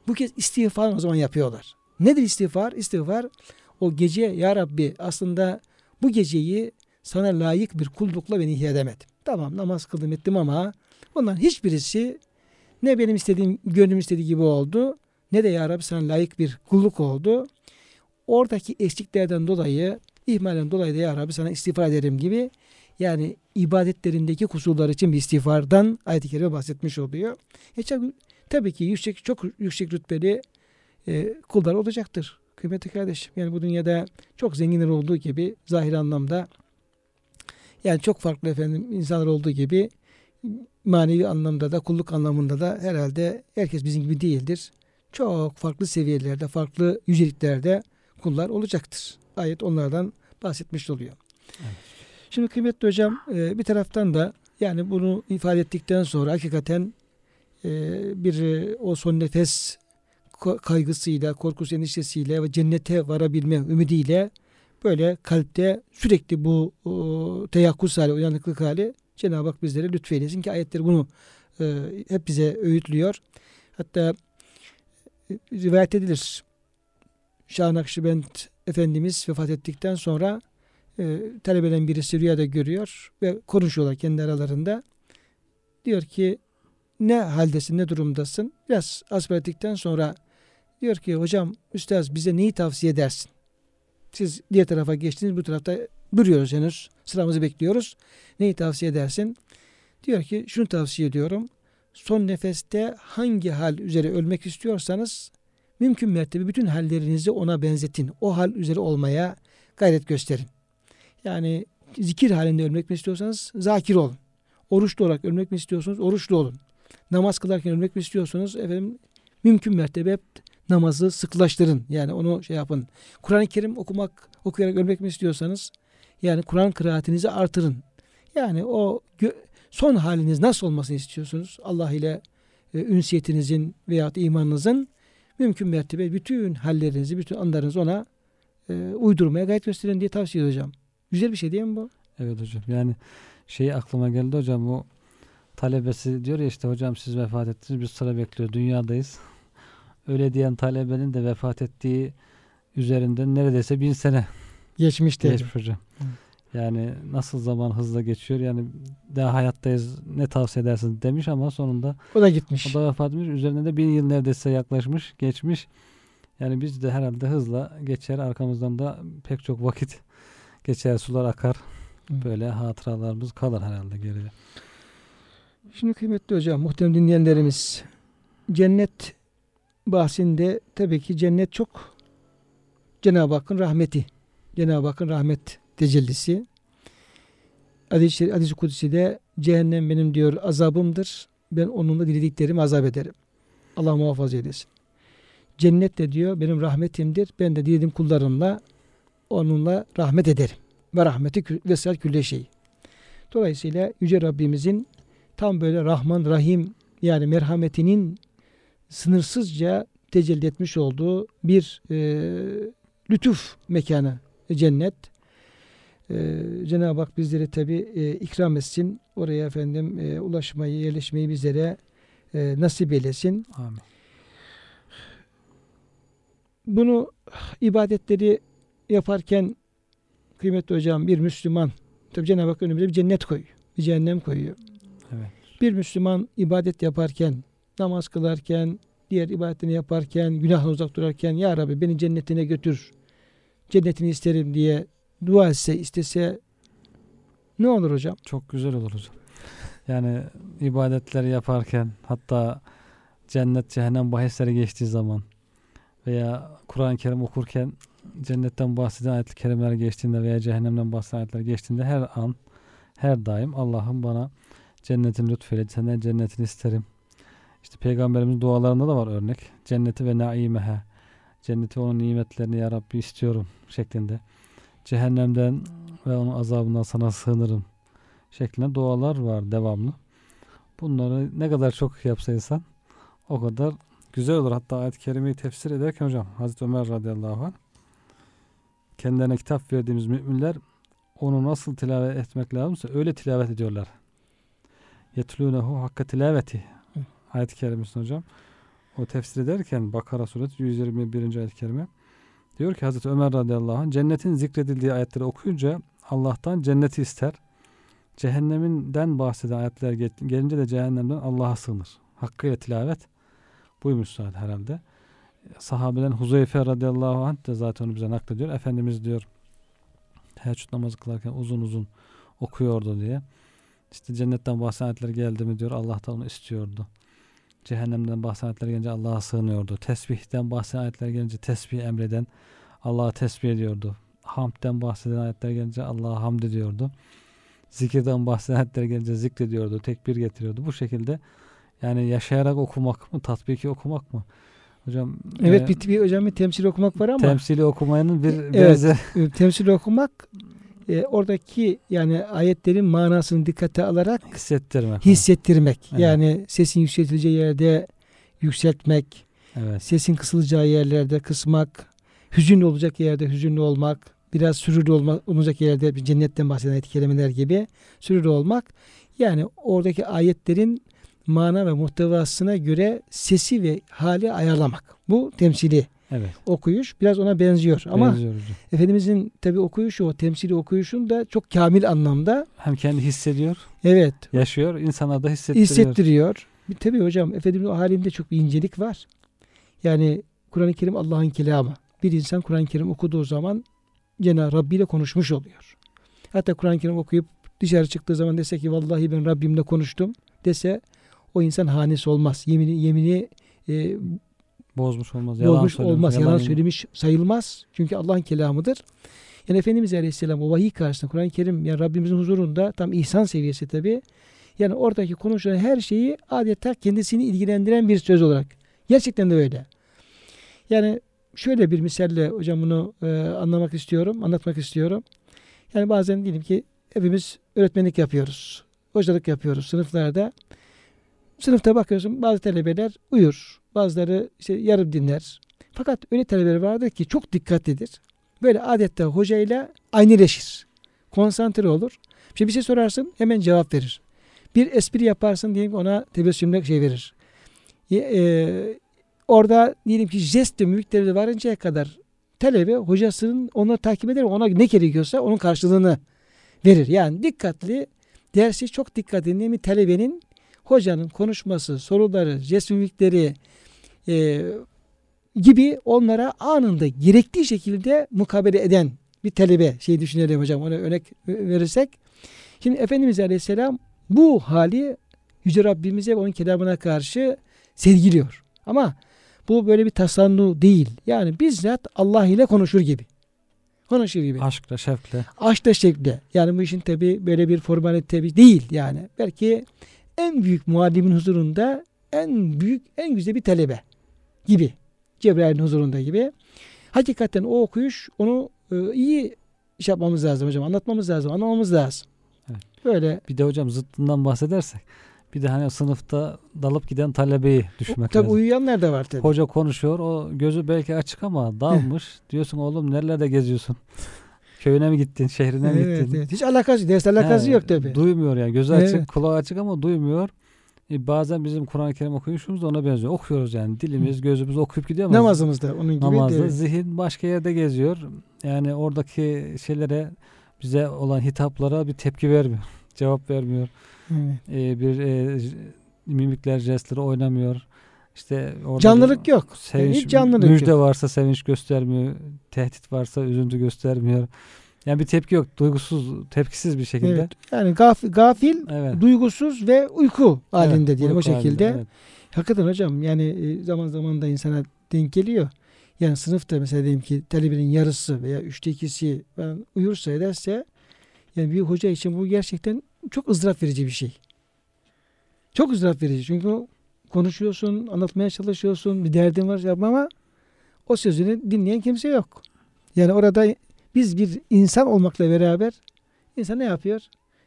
Bu kez istiğfar o zaman yapıyorlar. Nedir istiğfar? İstiğfar o gece ya Rabbi aslında bu geceyi sana layık bir kullukla beni ihya. Tamam namaz kıldım ettim ama bunların hiçbirisi ne benim istediğim, gönlüm istediği gibi oldu ne de ya Rabbi sana layık bir kulluk oldu. Oradaki eksiklerden dolayı, ihmalden dolayı da ya Rabbi sana istiğfar ederim gibi yani ibadetlerindeki kusurlar için bir istiğfardan ayet-i kerime bahsetmiş oluyor. E çok- tabii ki yüksek, çok yüksek rütbeli e, kullar olacaktır. Kıymetli kardeşim yani bu dünyada çok zenginler olduğu gibi zahir anlamda yani çok farklı efendim insanlar olduğu gibi manevi anlamda da kulluk anlamında da herhalde herkes bizim gibi değildir. Çok farklı seviyelerde, farklı yüceliklerde kullar olacaktır. Ayet onlardan bahsetmiş oluyor. Evet. Şimdi kıymetli hocam e, bir taraftan da yani bunu ifade ettikten sonra hakikaten bir e, o son nefes kaygısıyla, korkusu, endişesiyle ve cennete varabilme ümidiyle böyle kalpte sürekli bu o, teyakkuz hali, uyanıklık hali Cenab-ı Hak bizlere lütfeylesin ki ayetler bunu e, hep bize öğütlüyor. Hatta e, rivayet edilir. Şah Nakşibend Efendimiz vefat ettikten sonra e, talebeden birisi rüyada görüyor ve konuşuyorlar kendi aralarında. Diyor ki ne haldesin, ne durumdasın? Biraz asbel ettikten sonra diyor ki hocam, üstaz bize neyi tavsiye edersin? Siz diğer tarafa geçtiniz, bu tarafta duruyoruz henüz. Sıramızı bekliyoruz. Neyi tavsiye edersin? Diyor ki şunu tavsiye ediyorum. Son nefeste hangi hal üzere ölmek istiyorsanız mümkün mertebe bütün hallerinizi ona benzetin. O hal üzere olmaya gayret gösterin. Yani zikir halinde ölmek mi istiyorsanız zakir olun. Oruçlu olarak ölmek mi istiyorsunuz? Oruçlu olun. Namaz kılarken ölmek mi istiyorsunuz? Efendim mümkün mertebe hep namazı sıklaştırın. Yani onu şey yapın. Kur'an-ı Kerim okumak, okuyarak ölmek mi istiyorsanız yani Kur'an kıraatinizi artırın. Yani o son haliniz nasıl olmasını istiyorsunuz? Allah ile e, ünsiyetinizin veyahut imanınızın mümkün mertebe bütün hallerinizi, bütün anlarınızı ona e, uydurmaya gayret gösterin diye tavsiye edeceğim. Güzel bir şey değil mi bu? Evet hocam. Yani şey aklıma geldi hocam o talebesi diyor ya işte hocam siz vefat ettiniz biz sıra bekliyor dünyadayız. Öyle diyen talebenin de vefat ettiği üzerinden neredeyse bin sene Geçmişte. geçmiş hocam. Hı. Yani nasıl zaman hızla geçiyor yani daha hayattayız ne tavsiye edersiniz demiş ama sonunda O da gitmiş. o da vefat etmiş. Üzerine de bin yıl neredeyse yaklaşmış geçmiş. Yani biz de herhalde hızla geçer arkamızdan da pek çok vakit geçer sular akar. Hı. Böyle hatıralarımız kalır herhalde geriye. Şimdi kıymetli hocam, muhterem dinleyenlerimiz, cennet bahsinde tabii ki cennet çok Cenab-ı Hakk'ın rahmeti. Cenab-ı Hakk'ın rahmet tecellisi. Hadis-i hadis Kudüs'de cehennem benim diyor azabımdır. Ben onunla dilediklerimi azap ederim. Allah muhafaza eylesin. Cennet de diyor benim rahmetimdir. Ben de dilediğim kullarımla onunla rahmet ederim. Ve rahmeti vesel külle şey. Dolayısıyla Yüce Rabbimizin tam böyle Rahman Rahim yani merhametinin sınırsızca tecelli etmiş olduğu bir e, lütuf mekanı cennet. E, Cenab-ı Hak bizleri tabi e, ikram etsin. Oraya efendim e, ulaşmayı, yerleşmeyi bizlere e, nasip eylesin. Amin. Bunu ibadetleri yaparken kıymetli hocam bir Müslüman tabi Cenab-ı Hak önümüze bir cennet koyuyor. Bir cehennem koyuyor. Evet. Bir Müslüman ibadet yaparken, namaz kılarken, diğer ibadetini yaparken, günahla uzak durarken Ya Rabbi beni cennetine götür, cennetini isterim diye dua etse, istese ne olur hocam? Çok güzel olur hocam. Yani ibadetleri yaparken hatta cennet cehennem bahisleri geçtiği zaman veya Kur'an-ı Kerim okurken cennetten bahseden ayet-i kerimeler geçtiğinde veya cehennemden bahseden ayetler geçtiğinde her an her daim Allah'ım bana cennetin lütfeyle senden cennetini isterim. İşte peygamberimiz dualarında da var örnek. Cenneti ve naimehe. Cenneti onun nimetlerini ya Rabbi istiyorum şeklinde. Cehennemden ve onun azabından sana sığınırım şeklinde dualar var devamlı. Bunları ne kadar çok yapsa insan o kadar güzel olur. Hatta ayet-i kerimeyi tefsir ederken hocam Hazreti Ömer radıyallahu anh kendilerine kitap verdiğimiz müminler onu nasıl tilavet etmek lazımsa öyle tilavet ediyorlar. Yetlûnehu hakka tilaveti ayet-i kerimesini hocam. O tefsir ederken Bakara suresi 121. ayet-i kerime diyor ki Hazreti Ömer radıyallahu anh cennetin zikredildiği ayetleri okuyunca Allah'tan cenneti ister. Cehenneminden bahseden ayetler gelince de cehennemden Allah'a sığınır. Hakkıyla tilavet buymuş zaten herhalde. Sahabeden Huzeyfe radıyallahu anh de zaten onu bize naklediyor. Efendimiz diyor teheccüd namazı kılarken uzun uzun okuyordu diye. İşte cennetten bahseden ayetler geldi mi diyor Allah'tan onu istiyordu. Cehennemden bahseden ayetler gelince Allah'a sığınıyordu. Tesbihten bahseden ayetler gelince tesbih emreden Allah'a tesbih ediyordu. Hamdden bahseden ayetler gelince Allah'a hamd ediyordu. Zikirden bahseden ayetler gelince zikrediyordu. Tekbir getiriyordu. Bu şekilde yani yaşayarak okumak mı, tatbiki okumak mı? Hocam Evet e, bir, bir hocam bir temsil okumak var ama temsili okumanın bir Evet. benzer e, temsil okumak e, oradaki yani ayetlerin manasını dikkate alarak hissettirmek. hissettirmek. Evet. Yani sesin yükseltileceği yerde yükseltmek, Evet. sesin kısılacağı yerlerde kısmak, hüzünlü olacak yerde hüzünlü olmak, biraz sürürlü olmak, olacak yerde bir cennetten bahseden ayet kelimeler gibi sürürlü olmak. Yani oradaki ayetlerin mana ve muhtevasına göre sesi ve hali ayarlamak. Bu temsili Evet. okuyuş biraz ona benziyor. Ama benziyor hocam. Efendimizin tabi okuyuşu o temsili okuyuşun da çok kamil anlamda Hem kendi hissediyor, evet yaşıyor, insana da hissettiriyor. hissettiriyor. Tabi hocam Efendimizin o halinde çok bir incelik var. Yani Kur'an-ı Kerim Allah'ın kelamı. Bir insan Kur'an-ı Kerim okuduğu zaman Cenab-ı Rabbi ile konuşmuş oluyor. Hatta Kur'an-ı Kerim okuyup dışarı çıktığı zaman dese ki vallahi ben Rabbimle konuştum dese o insan hanesi olmaz. Yemini yemini e, Bozmuş olmaz. Yalan bozmuş söylemiş, olmaz. Yalan, yemin- söylemiş sayılmaz. Çünkü Allah'ın kelamıdır. Yani Efendimiz Aleyhisselam o vahiy karşısında Kur'an-ı Kerim yani Rabbimizin huzurunda tam ihsan seviyesi tabi. Yani oradaki konuşulan her şeyi adeta kendisini ilgilendiren bir söz olarak. Gerçekten de öyle. Yani şöyle bir misalle hocam bunu e, anlamak istiyorum, anlatmak istiyorum. Yani bazen diyelim ki hepimiz öğretmenlik yapıyoruz. Hocalık yapıyoruz sınıflarda. Sınıfta bakıyorsun bazı talebeler uyur. Bazıları işte yarım dinler. Fakat öyle talebeler vardır ki çok dikkatlidir. Böyle adette hocayla aynıleşir. Konsantre olur. İşte bir şey sorarsın hemen cevap verir. Bir espri yaparsın diyelim ona tebessümle şey verir. E, orada diyelim ki jest ve mimikleri varıncaya kadar talebe hocasının onu takip eder ona ne gerekiyorsa onun karşılığını verir. Yani dikkatli dersi çok dikkat dinleyen bir talebenin hocanın konuşması, soruları, jest mimikleri e, gibi onlara anında gerektiği şekilde mukabele eden bir talebe şey düşünelim hocam ona örnek verirsek. Şimdi Efendimiz Aleyhisselam bu hali Yüce Rabbimize ve onun kelamına karşı sergiliyor. Ama bu böyle bir tasannu değil. Yani bizzat Allah ile konuşur gibi. Konuşur gibi. Aşkla, şevkle. Aşkla şekle. Yani bu işin tabi böyle bir formalite bir değil yani. Belki en büyük muallimin huzurunda en büyük, en güzel bir talebe gibi. Cebrail'in huzurunda gibi. Hakikaten o okuyuş onu e, iyi iş yapmamız lazım hocam. Anlatmamız lazım, anlamamız lazım. Evet. Böyle. Bir de hocam zıttından bahsedersek bir de hani sınıfta dalıp giden talebeyi düşünmek Tabi lazım. uyuyanlar da var tabi. Hoca konuşuyor. O gözü belki açık ama dalmış. Diyorsun oğlum nerelerde geziyorsun? Köyüne mi gittin? Şehrine mi Evet, gittin? evet. Hiç alakası, ders alakası He, yok tabi. Duymuyor yani. Gözü Evet. açık, kulağı açık ama duymuyor. E, bazen bizim Kur'an-ı Kerim okuyuşumuz da ona benziyor. Okuyoruz yani. Dilimiz, gözümüz okuyup gidiyor ama Namazımızda onun gibi. namazda de- zihin başka yerde geziyor. Yani oradaki şeylere bize olan hitaplara bir tepki vermiyor. Cevap vermiyor. Evet. E, bir e, mimikler, jestleri oynamıyor. İşte orada Canlılık yok. Sevinç, hiç canlılık müjde yok. varsa sevinç göstermiyor. Tehdit varsa üzüntü göstermiyor. Yani bir tepki yok. Duygusuz, tepkisiz bir şekilde. Evet. Yani gaf- gafil, Evet. duygusuz ve uyku halinde Evet, diyelim o uyku halinde, şekilde. evet. Hakikaten hocam yani e, zaman zaman da insana denk geliyor. Yani sınıfta mesela diyelim ki talebenin yarısı veya üçte ikisi falan uyursa ederse yani bir hoca için bu gerçekten çok ızdırap verici bir şey. Çok ızdırap verici. Çünkü konuşuyorsun, anlatmaya çalışıyorsun, bir derdin var yapma ama o sözünü dinleyen kimse yok. Yani orada biz bir insan olmakla beraber insan ne yapıyor?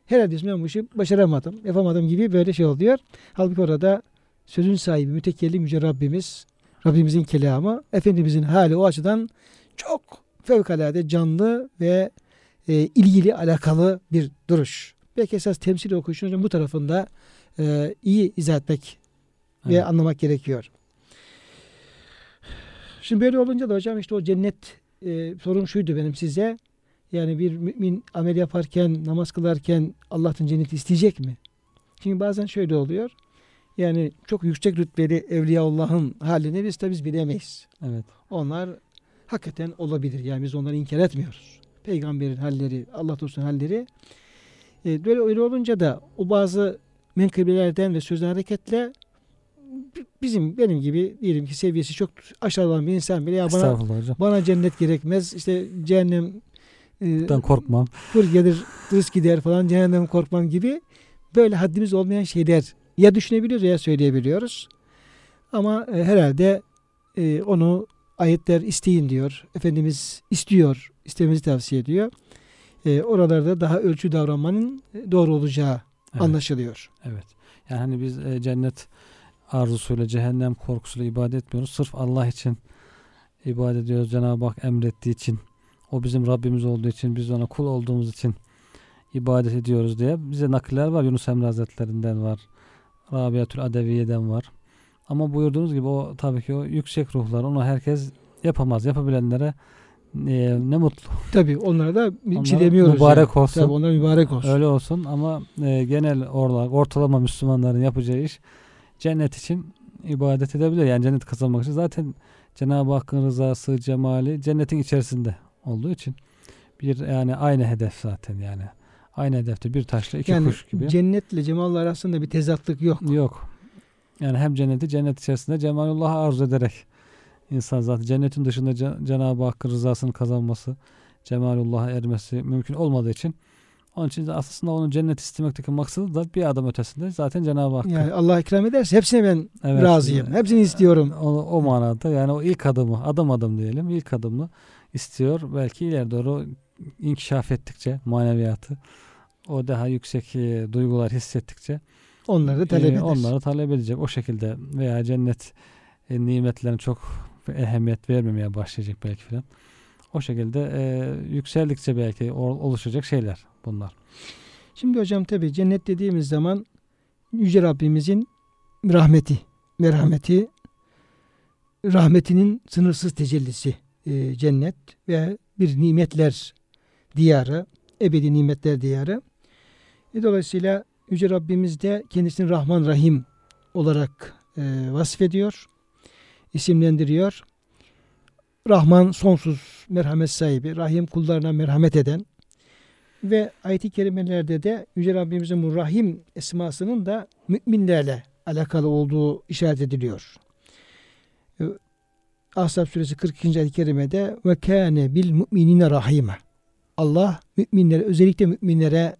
Herhalde ben bu işi başaramadım, yapamadım gibi böyle şey oluyor. Halbuki orada sözün sahibi, mütekellim yüce Rabbimiz, Rabbimizin kelamı, Efendimizin hali o açıdan çok fevkalade canlı ve e, ilgili, alakalı bir duruş. Belki esas temsil okuyuşun hocam bu tarafında e, iyi izah etmek ve Evet. anlamak gerekiyor. Şimdi böyle olunca da hocam işte o cennet e, sorum şuydu benim size. Yani bir mümin amel yaparken, namaz kılarken Allah'tan cenneti isteyecek mi? Çünkü bazen şöyle oluyor. Yani çok yüksek rütbeli Evliyaullah'ın halini biz tabi biz bilemeyiz. Evet. Onlar hakikaten olabilir. Yani biz onları inkar etmiyoruz. Peygamberin halleri, Allah dostunun halleri. E, böyle öyle olunca da o bazı menkıbelerden ve sözden hareketle bizim benim gibi diyelim ki seviyesi çok aşağı olan bir insan bile ya bana hocam. bana cennet gerekmez. işte cehennem e, korkmam. fır gelir rızk gider falan cehennem korkmam gibi böyle haddimiz olmayan şeyler ya düşünebiliyoruz ya söyleyebiliyoruz. Ama e, herhalde e, onu ayetler isteyin diyor. Efendimiz istiyor, istememizi tavsiye ediyor. E, oralarda daha ölçü davranmanın e, doğru olacağı Evet. anlaşılıyor. Evet. Yani hani biz e, cennet arzusuyla, cehennem korkusuyla ibadet etmiyoruz. Sırf Allah için ibadet ediyoruz. Cenab-ı Hak emrettiği için, o bizim Rabbimiz olduğu için, biz ona kul olduğumuz için ibadet ediyoruz diye bize nakiller var. Yunus Emre Hazretlerinden var. Rabiatül Adeviye'den var. Ama buyurduğunuz gibi o tabii ki o yüksek ruhlar. Onu herkes yapamaz. Yapabilenlere e, ne mutlu. Tabii onlara da bir şey demiyoruz. mübarek yani. olsun. Tabii onlar mübarek olsun. Öyle olsun ama e, genel olarak ortalama Müslümanların yapacağı iş cennet için ibadet edebilir. Yani cennet kazanmak için zaten Cenab-ı Hakk'ın rızası, cemali cennetin içerisinde olduğu için bir yani aynı hedef zaten yani. Aynı hedefte bir taşla iki yani kuş gibi. cennetle cemallah arasında bir tezatlık yok. Yok. Yani hem cenneti cennet içerisinde cemalullah'ı arzu ederek insan zaten cennetin dışında Cen- Cenab-ı Hakk'ın rızasını kazanması, cemalullah'a ermesi mümkün olmadığı için onun için aslında onun cennet istemekteki maksadı da bir adım ötesinde zaten Cenab-ı Hakk'ın. Yani Allah ikram ederse hepsine ben Evet. razıyım. Hepsini istiyorum. O, o manada yani o ilk adımı adım adım diyelim ilk adımı istiyor. Belki ileri doğru inkişaf ettikçe maneviyatı o daha yüksek e, duygular hissettikçe Onları da talep e, eder. onları talep edecek o şekilde veya cennet e, nimetlerine çok ehemmiyet vermemeye başlayacak belki filan. O şekilde e, yükseldikçe belki oluşacak şeyler bunlar. Şimdi hocam tabi cennet dediğimiz zaman Yüce Rabbimizin rahmeti, merhameti, rahmetinin sınırsız tecellisi e, cennet ve bir nimetler diyarı, ebedi nimetler diyarı. E, dolayısıyla Yüce Rabbimiz de kendisini Rahman Rahim olarak e, vasfediyor, isimlendiriyor. Rahman sonsuz merhamet sahibi, Rahim kullarına merhamet eden, ve ayet-i kerimelerde de Yüce Rabbimizin Rahim esmasının da müminlerle alakalı olduğu işaret ediliyor. Ee, Ahzab suresi 42. ayet-i kerimede ve kâne bil müminine rahime. Allah müminlere özellikle müminlere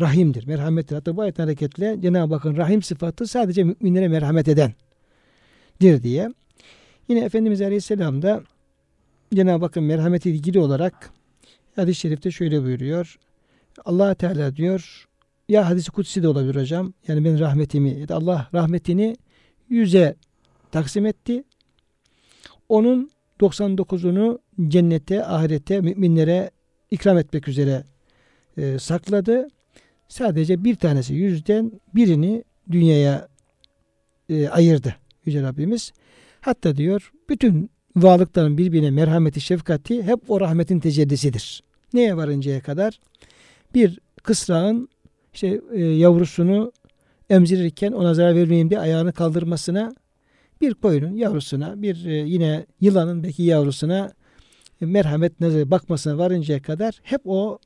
rahimdir, merhamettir. Hatta bu ayetten hareketle Cenab-ı Hakk'ın rahim sıfatı sadece müminlere merhamet edendir diye. Yine Efendimiz Aleyhisselam da Cenab-ı Hakk'ın merhameti ilgili olarak hadis-i şerifte şöyle buyuruyor. Allah Teala diyor ya hadisi kutsi de olabilir hocam. Yani ben rahmetimi Allah rahmetini yüze taksim etti. Onun 99'unu cennete, ahirete, müminlere ikram etmek üzere e, sakladı. Sadece bir tanesi yüzden birini dünyaya e, ayırdı Yüce Rabbimiz. Hatta diyor bütün varlıkların birbirine merhameti, şefkati hep o rahmetin tecellisidir. Neye varıncaya kadar? Bir kısrağın işte e, yavrusunu emzirirken ona zarar vermeyeyim diye ayağını kaldırmasına, bir koyunun yavrusuna, bir e, yine yılanın belki yavrusuna e, merhamet nazarı bakmasına varıncaya kadar hep o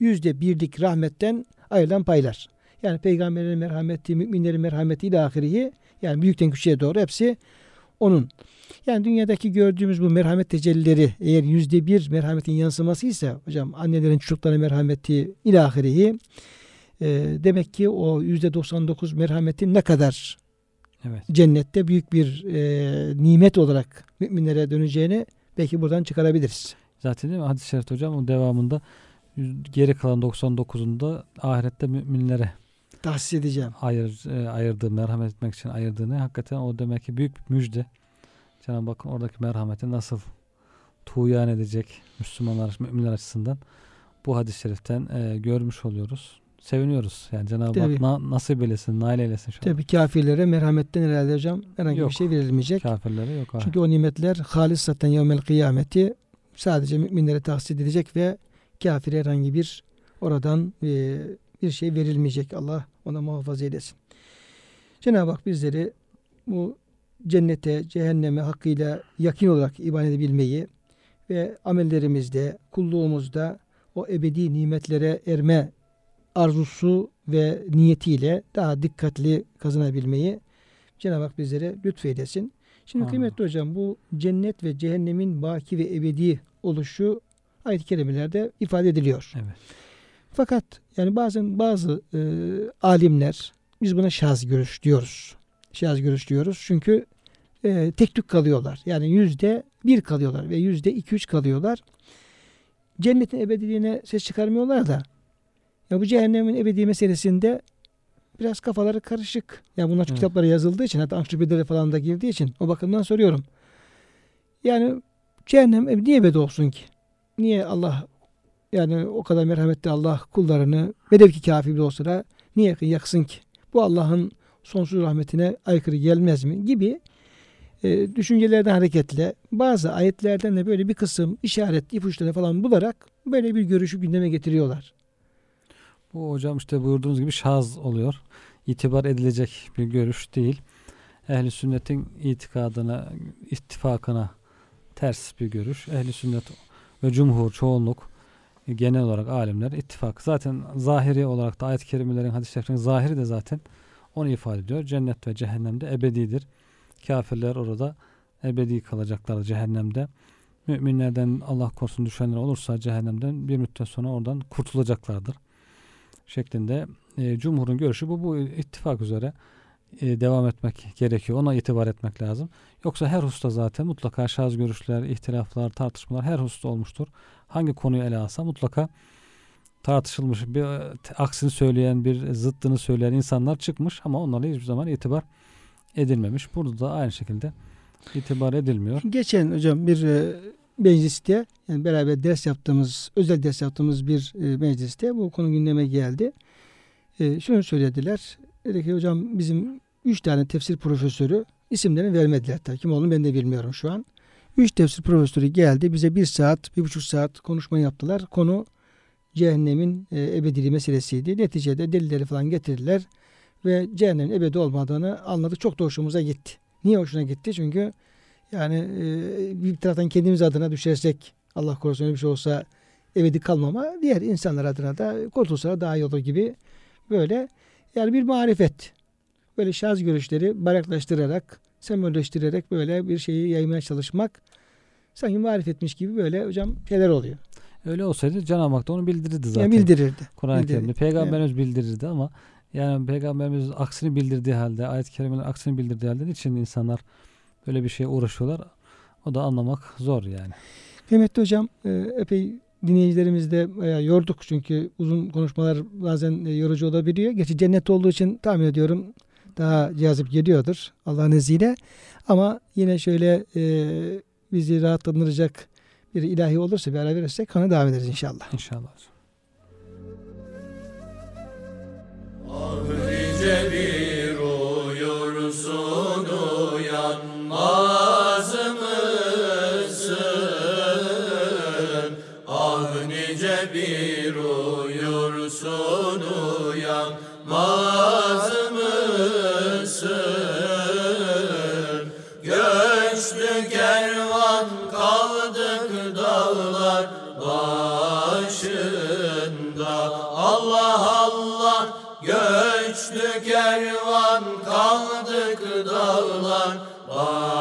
yüzde birlik rahmetten ayrılan paylar. Yani peygamberin merhameti, müminlerin merhameti ile ahirihi yani büyükten küçüğe doğru hepsi onun. Yani dünyadaki gördüğümüz bu merhamet tecellileri eğer yüzde bir merhametin yansıması ise hocam annelerin çocuklara merhameti ilahirihi e, demek ki o yüzde 99 merhametin ne kadar evet. cennette büyük bir e, nimet olarak müminlere döneceğini belki buradan çıkarabiliriz. Zaten değil mi? Hadis-i şerif hocam o devamında geri kalan 99'unda ahirette müminlere tahsis edeceğim. Ayır, e, ayırdığı, merhamet etmek için ayırdığını hakikaten o demek ki büyük bir müjde. Cenab-ı Hakk'ın oradaki merhameti nasıl tuğyan edecek Müslümanlar, müminler açısından bu hadis-i şeriften e, görmüş oluyoruz. Seviniyoruz. Yani Cenab-ı Hak na, nasip eylesin, nail eylesin. Şu Tabii kafirlere merhametten herhalde hocam herhangi yok, bir şey verilmeyecek. Kafirlere yok. Çünkü o nimetler halis zaten yevmel kıyameti sadece müminlere tahsis edilecek ve kafire herhangi bir oradan e, bir şey verilmeyecek. Allah ona muhafaza eylesin. Cenab-ı Hak bizleri bu cennete, cehenneme hakkıyla yakin olarak iman edebilmeyi ve amellerimizde, kulluğumuzda o ebedi nimetlere erme arzusu ve niyetiyle daha dikkatli kazanabilmeyi Cenab-ı Hak bizlere lütfeylesin. Şimdi Amin. kıymetli hocam bu cennet ve cehennemin baki ve ebedi oluşu ayet-i kerimelerde ifade ediliyor. Evet. Fakat yani bazen bazı e, alimler biz buna şaz görüş diyoruz. Şaz görüş diyoruz. Çünkü e, tek tük kalıyorlar. Yani yüzde bir kalıyorlar ve yüzde iki üç kalıyorlar. Cennetin ebediliğine ses çıkarmıyorlar da ya bu cehennemin ebedi meselesinde biraz kafaları karışık. Ya bunlar evet. kitaplara yazıldığı için hatta ansiklopedilere falan da girdiği için o bakımdan soruyorum. Yani cehennem niye ebedi olsun ki? Niye Allah yani o kadar merhametli Allah kullarını velev ki kafir olsa da niye yaksın ki? Bu Allah'ın sonsuz rahmetine aykırı gelmez mi? Gibi e, düşüncelerden hareketle bazı ayetlerden de böyle bir kısım işaret ipuçları falan bularak böyle bir görüşü gündeme getiriyorlar. Bu hocam işte buyurduğunuz gibi şaz oluyor. İtibar edilecek bir görüş değil. Ehli sünnetin itikadına, ittifakına ters bir görüş. Ehli sünnet ve cumhur, çoğunluk genel olarak alimler ittifak. Zaten zahiri olarak da ayet-i kerimelerin, hadis-i şeriflerin zahiri de zaten onu ifade ediyor. Cennet ve cehennemde ebedidir. Kafirler orada ebedi kalacaklar cehennemde. Müminlerden Allah korusun düşenler olursa cehennemden bir müddet sonra oradan kurtulacaklardır. Şeklinde e, cumhurun görüşü bu. Bu ittifak üzere e, devam etmek gerekiyor. Ona itibar etmek lazım. Yoksa her hususta zaten mutlaka şaz görüşler, ihtilaflar, tartışmalar her hususta olmuştur. Hangi konuyu ele alsa mutlaka tartışılmış, bir aksini söyleyen, bir zıttını söyleyen insanlar çıkmış ama onlara hiçbir zaman itibar edilmemiş. Burada da aynı şekilde itibar edilmiyor. Geçen hocam bir e, mecliste yani beraber ders yaptığımız, özel ders yaptığımız bir e, mecliste bu konu gündeme geldi. E, şunu söylediler. Dedi ki hocam bizim üç tane tefsir profesörü isimlerini vermediler. Tabii kim olduğunu ben de bilmiyorum şu an. Üç tefsir profesörü geldi. Bize bir saat, bir buçuk saat konuşma yaptılar. Konu cehennemin e, ebediliği meselesiydi. Neticede delilleri falan getirdiler ve cehennemin ebedi olmadığını anladık. Çok da hoşumuza gitti. Niye hoşuna gitti? Çünkü yani e, bir taraftan kendimiz adına düşersek Allah korusun öyle bir şey olsa ebedi kalmama diğer insanlar adına da kurtulsa daha iyi olur gibi böyle yani bir marifet. Böyle şaz görüşleri bayraklaştırarak, sembolleştirerek böyle bir şeyi yaymaya çalışmak sanki marifetmiş gibi böyle hocam şeyler oluyor. Öyle olsaydı Cenab-ı Hak da onu bildirirdi zaten. Yani bildirirdi. Kur'an-ı Kerim'de. Peygamberimiz evet. bildirirdi ama yani Peygamberimiz aksini bildirdiği halde, ayet-i kerimeler aksini bildirdiği halde için insanlar böyle bir şeye uğraşıyorlar? O da anlamak zor yani. Kıymetli hocam e, epey dinleyicilerimiz de yorduk çünkü uzun konuşmalar bazen e, yorucu olabiliyor. Gerçi cennet olduğu için tahmin ediyorum daha cazip geliyordur Allah'ın izniyle. Ama yine şöyle e, bizi rahatlandıracak bir ilahi olursa bir ara verirsek kana devam ederiz inşallah. İnşallah. Ah nice dağlar başında. Allah Allah göçtü kervan kaldık dağlar başında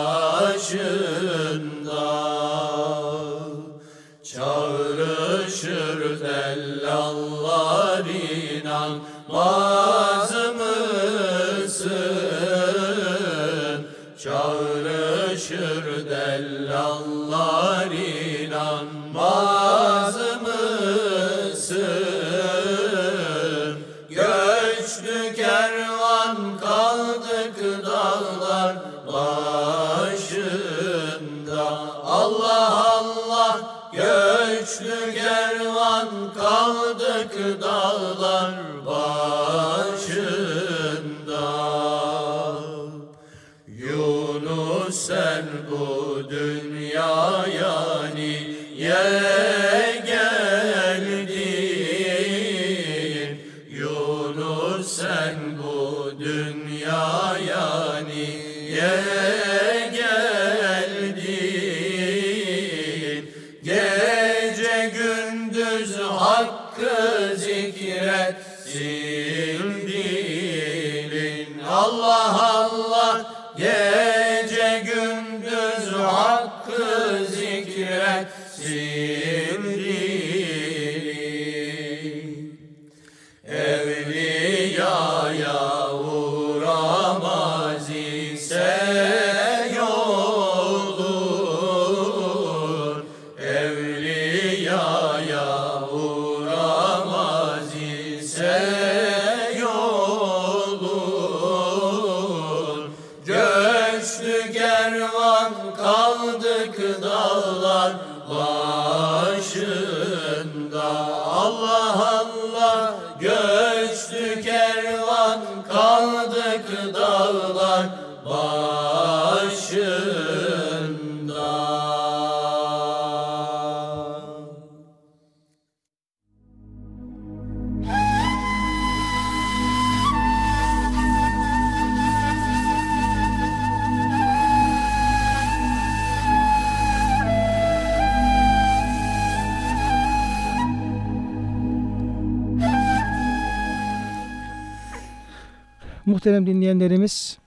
Muhterem dinleyenlerimiz,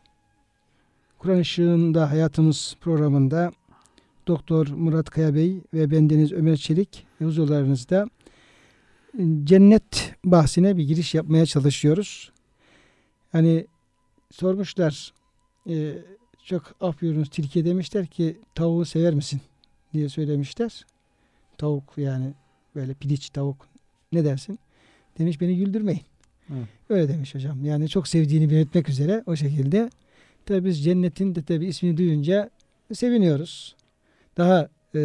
Kur'an Işığında Hayatımız programında Doktor Murat Kaya Bey ve bendeniz Ömer Çelik huzurlarınızda cennet bahsine bir giriş yapmaya çalışıyoruz. Hani sormuşlar, e, çok af buyurunuz tilkiye demişler ki tavuğu sever misin diye söylemişler. Tavuk yani böyle piliç tavuk ne dersin? Demiş beni güldürmeyin. Evet. Öyle demiş hocam. Yani çok sevdiğini belirtmek üzere o şekilde. Tabi biz cennetin de tabi ismini duyunca seviniyoruz. Daha e,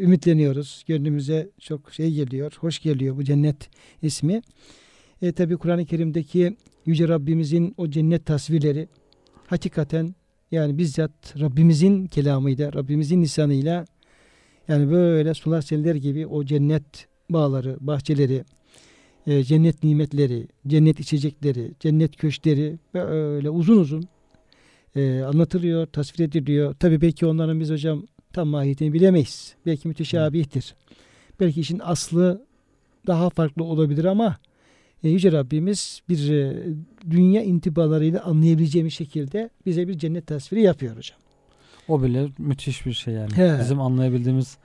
ümitleniyoruz. Gönlümüze çok şey geliyor, hoş geliyor bu cennet ismi. E, tabi Kur'an-ı Kerim'deki Yüce Rabbimizin o cennet tasvirleri hakikaten yani bizzat Rabbimizin kelamıyla, Rabbimizin lisanıyla yani böyle sular seller gibi o cennet bağları, bahçeleri, e, cennet nimetleri, cennet içecekleri, cennet köşkleri böyle uzun uzun e, anlatılıyor, tasvir ediliyor. Tabii belki onların biz hocam tam mahiyetini bilemeyiz. Belki müteşabihtir. Belki işin aslı daha farklı olabilir ama e, Yüce Rabbimiz bir e, dünya intibalarıyla anlayabileceğimiz şekilde bize bir cennet tasviri yapıyor hocam. O bile müthiş bir şey yani. He. Bizim anlayabildiğimiz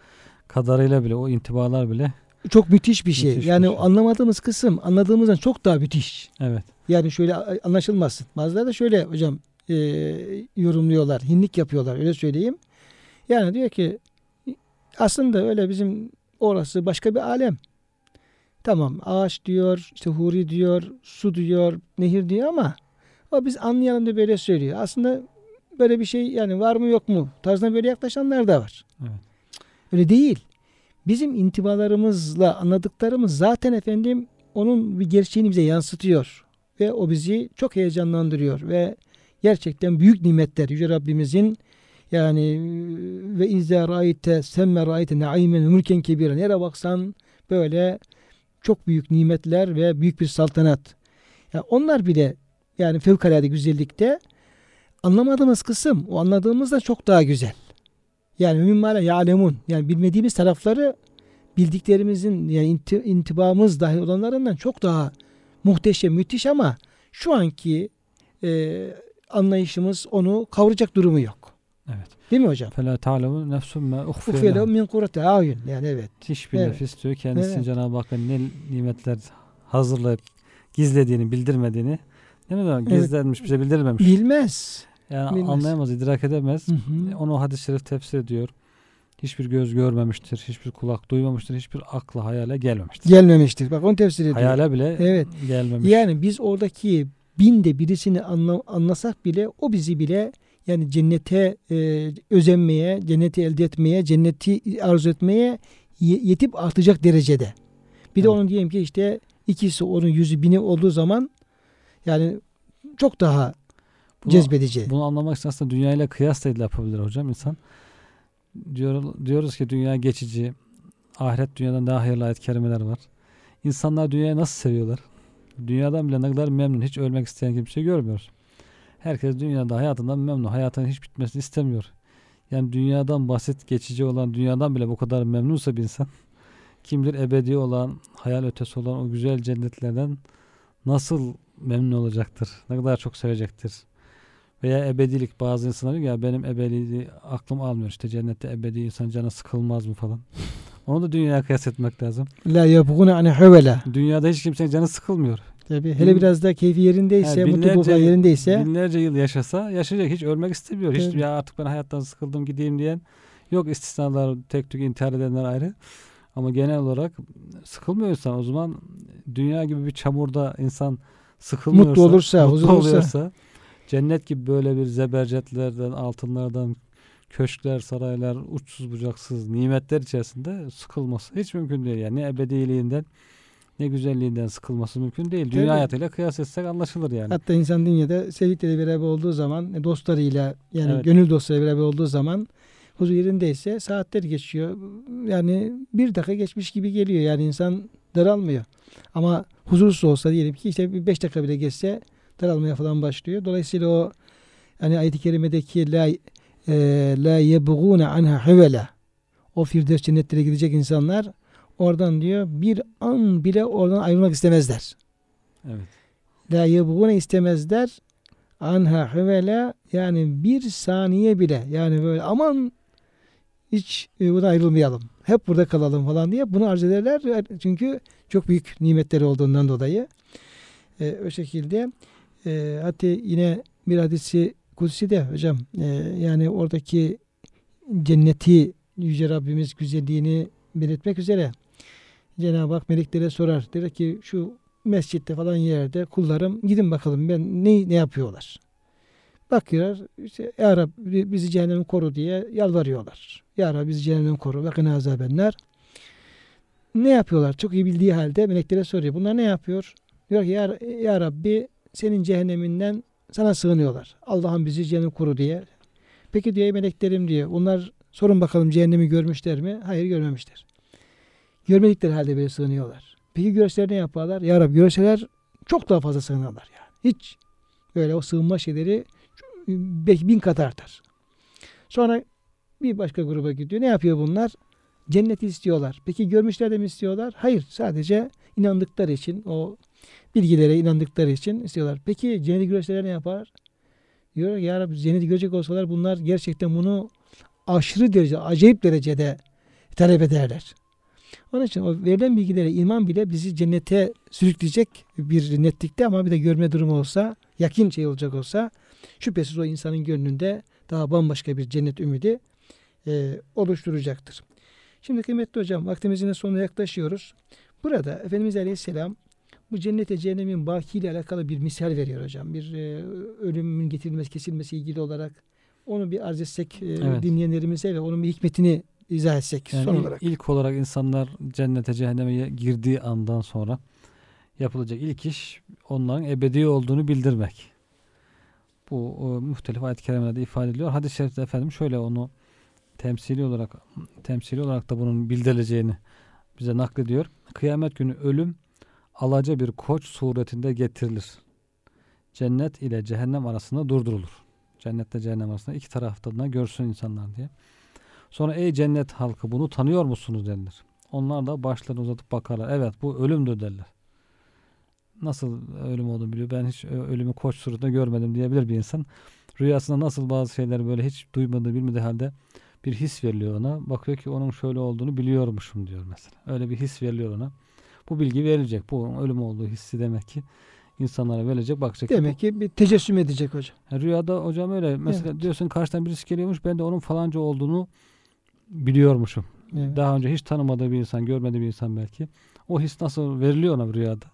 kadarıyla bile o intibalar bile Çok müthiş bir şey. Müthiş bir yani şey. anlamadığımız kısım anladığımızdan çok daha müthiş. evet. Yani şöyle anlaşılmasın. Bazıları da şöyle hocam e, yorumluyorlar. Hinlik yapıyorlar öyle söyleyeyim. Yani diyor ki aslında öyle bizim orası başka bir alem. Tamam ağaç diyor, işte huri diyor, su diyor, nehir diyor ama o biz anlayalım da böyle söylüyor. Aslında böyle bir şey yani var mı yok mu tarzına böyle yaklaşanlar da var. Evet. Öyle değil. Bizim intibalarımızla anladıklarımız zaten efendim onun bir gerçeğini bize yansıtıyor. Ve o bizi çok heyecanlandırıyor ve gerçekten büyük nimetler Yüce Rabbimizin Yani ve izâ râite semme râite naimen mülken kebiren. Yere baksan böyle çok büyük nimetler ve büyük bir saltanat. Yani onlar bile yani fevkalade güzellikte anlamadığımız kısım o anladığımız da çok daha güzel. Yani mümin ya'lemun yani bilmediğimiz tarafları bildiklerimizin yani inti, intibamız dahil olanlarından çok daha muhteşem, müthiş ama şu anki e, anlayışımız onu kavrayacak durumu yok. Evet. Değil mi hocam? Fela ta'lemu nefsum ma uhfiye min kurrati ayun. Yani evet. Hiçbir Evet. nefis diyor kendisinin Evet. Cenab-ı Hakk'ın ne nimetler hazırlayıp gizlediğini, bildirmediğini değil mi? Evet. Gizlenmiş, bize bildirilmemiş. Bilmez. Yani bilmez. anlayamaz, idrak edemez. Hı hı. Onu hadis-i şerif tefsir ediyor. Hiçbir göz görmemiştir, hiçbir kulak duymamıştır, hiçbir akla hayale gelmemiştir. Gelmemiştir. Bak onu tefsir ediyor. Hayale bile Evet. gelmemiş. Yani biz oradaki binde birisini anla, anlasak bile o bizi bile yani cennete e, özenmeye, cenneti elde etmeye, cenneti arzu etmeye ye- yetip artacak derecede. Bir de Evet. onun diyelim ki işte ikisi onun yüzü bini olduğu zaman yani çok daha Bunu- cezbedici. Bunu anlamak için aslında dünyayla kıyas da yapabilir hocam insan. Diyor, diyoruz ki dünya geçici. Ahiret dünyadan daha hayırlı ayet kerimeler var. İnsanlar dünyayı nasıl seviyorlar? Dünyadan bile ne kadar memnun. Hiç ölmek isteyen kimse görmüyoruz. Herkes dünyada hayatından memnun. Hayatının hiç bitmesini istemiyor. Yani dünyadan basit geçici olan dünyadan bile bu kadar memnunsa bir insan kim bilir ebedi olan hayal ötesi olan o güzel cennetlerden nasıl memnun olacaktır? Ne kadar çok sevecektir? Veya ebedilik bazı insanlar diyor ya benim ebediliği aklım almıyor işte cennette ebedi insan canı sıkılmaz mı falan. Onu da dünyaya kıyas etmek lazım. La yabğuna ane hevela. Dünyada hiç kimsenin canı sıkılmıyor. Tabii. Hele biraz da keyfi yerindeyse, Yani mutlulukla yerindeyse binlerce yıl yaşasa yaşayacak hiç ölmek istemiyor. Hiç Tabii. ya artık ben hayattan sıkıldım gideyim diyen yok istisnalar tek tük intihar edenler ayrı. Ama genel olarak sıkılmıyor insan. O zaman dünya gibi bir çamurda insan sıkılmıyorsa, Mutlu olursa, mutlu huzur olursa. oluyorsa, cennet gibi böyle bir zebercetlerden, altınlardan, köşkler, saraylar, uçsuz bucaksız nimetler içerisinde sıkılması hiç mümkün değil. Yani ne ebediliğinden ne güzelliğinden sıkılması mümkün değil. Dünya Tabii. hayatıyla kıyas etsek anlaşılır yani. Hatta insan dünyada sevdikleriyle beraber olduğu zaman, dostlarıyla yani Evet. gönül dostlarıyla beraber olduğu zaman huzur yerindeyse saatler geçiyor. Yani bir dakika geçmiş gibi geliyor. Yani insan daralmıyor. Ama huzursuz olsa diyelim ki işte bir beş dakika bile geçse daralmaya falan başlıyor. Dolayısıyla o hani ayet-i kerimedeki la e, la yebğune anha hevela o firdevs cennetlere gidecek insanlar oradan diyor bir an bile oradan ayrılmak istemezler. Evet. La yebğune istemezler. Anha hevela yani bir saniye bile yani böyle aman hiç e, buradan ayrılmayalım. Hep burada kalalım falan diye bunu arz ederler. Çünkü çok büyük nimetleri olduğundan dolayı. E, o şekilde e, hatta yine bir hadisi kutsi de hocam e, yani oradaki cenneti Yüce Rabbimiz güzelliğini belirtmek üzere Cenab-ı Hak meleklere sorar. Der ki şu mescitte falan yerde kullarım gidin bakalım ben ne ne yapıyorlar. Bakıyorlar işte Ya Rabbi bizi cehennem koru diye yalvarıyorlar. Ya Rabbi bizi cehennem koru ve kına azabenler. Ne yapıyorlar? Çok iyi bildiği halde meleklere soruyor. Bunlar ne yapıyor? Diyor ki ya, ya Rabbi senin cehenneminden sana sığınıyorlar. Allah'ım bizi cehennem koru diye. Peki diyor "ey meleklerim diyor. Bunlar sorun bakalım cehennemi görmüşler mi? Hayır görmemişler. Görmedikleri halde böyle sığınıyorlar. Peki görseler ne yaparlar? Ya Rabbi görseler çok daha fazla sığınırlar yani. Hiç böyle o sığınma şeyleri belki bin kat artar. Sonra bir başka gruba gidiyor. Ne yapıyor bunlar? Cenneti istiyorlar. Peki görmüşler de mi istiyorlar? Hayır. Sadece inandıkları için o bilgilere inandıkları için istiyorlar. Peki cenneti görseler ne yapar? Diyor ya Rabbi cenneti görecek olsalar bunlar gerçekten bunu aşırı derece, acayip derecede talep ederler. Onun için o verilen bilgilere iman bile bizi cennete sürükleyecek bir netlikte ama bir de görme durumu olsa, yakin şey olacak olsa şüphesiz o insanın gönlünde daha bambaşka bir cennet ümidi e, oluşturacaktır. Şimdi kıymetli hocam vaktimizin sonuna yaklaşıyoruz. Burada Efendimiz Aleyhisselam bu cennete cehennemin baki ile alakalı bir misal veriyor hocam. Bir e, ölümün getirilmesi, kesilmesi ilgili olarak onu bir arz etsek e, Evet. dinleyenlerimize ve onun bir hikmetini izah etsek Yani son il- olarak. ilk olarak insanlar cennete cehenneme girdiği andan sonra yapılacak ilk iş onların ebedi olduğunu bildirmek. Bu o, muhtelif ayet-i kerimelerde ifade ediliyor. Hadis-i şerifte efendim şöyle onu temsili olarak temsili olarak da bunun bildirileceğini bize naklediyor. Kıyamet günü ölüm alaca bir koç suretinde getirilir. Cennet ile cehennem arasında durdurulur. Cennette cehennem arasında iki tarafta da görsün insanlar diye. Sonra ey cennet halkı bunu tanıyor musunuz denilir. Onlar da başlarını uzatıp bakarlar. Evet bu ölümdür derler. Nasıl ölüm olduğunu biliyor. Ben hiç ölümü koç suretinde görmedim diyebilir bir insan. Rüyasında nasıl bazı şeyler böyle hiç duymadığı bilmediği halde bir his veriliyor ona. Bakıyor ki onun şöyle olduğunu biliyormuşum diyor mesela. Öyle bir his veriliyor ona. Bu bilgi verilecek. Bu ölüm olduğu hissi demek ki insanlara verilecek. Bakacak Demek ki bir tecessüm edecek hocam. ya Rüyada hocam öyle. Mesela Evet. diyorsun karşıdan birisi geliyormuş. Ben de onun falanca olduğunu biliyormuşum. Evet. Daha önce hiç tanımadığı bir insan, görmediği bir insan belki. O his nasıl veriliyor ona rüyada?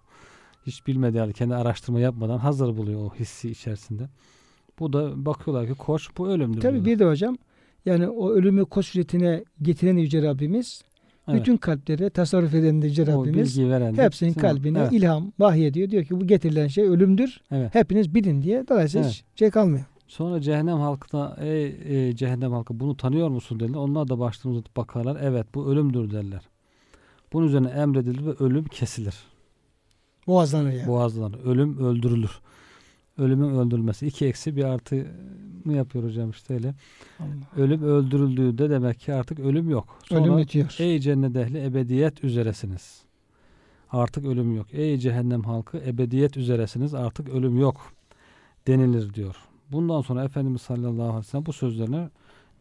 Hiç bilmediği halde kendi araştırma yapmadan hazır buluyor o hissi içerisinde. Bu da bakıyorlar ki koç bu ölümdür. Tabii diyorlar. bir de hocam yani o ölümü koç suretine getiren Yüce Rabbimiz Evet. bütün kalplere tasarruf eden de Yüce Rabbimiz veren hepsinin mi? kalbine Evet. ilham, vahiy ediyor. Diyor ki bu getirilen şey ölümdür. evet. Hepiniz bilin diye. Dolayısıyla hiç şey kalmıyor. Sonra cehennem halkına ey, ey cehennem halkı bunu tanıyor musun dediler. Onlar da başlarını uzatıp bakarlar. Evet bu ölümdür derler. Bunun üzerine emredilir ve ölüm kesilir. Boğazlanır yani. Boğazlanır. Ölüm öldürülür. Ölümün öldürülmesi. iki eksi bir artı mı yapıyor hocam işte öyle. Allah. Ölüm öldürüldüğünde demek ki artık ölüm yok. Sonra, Ölüm bitiyor. Ey cennet ehli ebediyet üzeresiniz. Artık ölüm yok. Ey cehennem halkı ebediyet üzeresiniz. Artık ölüm yok denilir diyor. Bundan sonra Efendimiz sallallahu aleyhi ve sellem bu sözlerine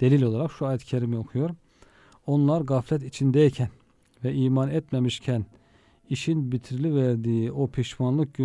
delil olarak şu ayet-i kerime okuyor. Onlar gaflet içindeyken ve iman etmemişken işin bitirili verdiği o pişmanlık günü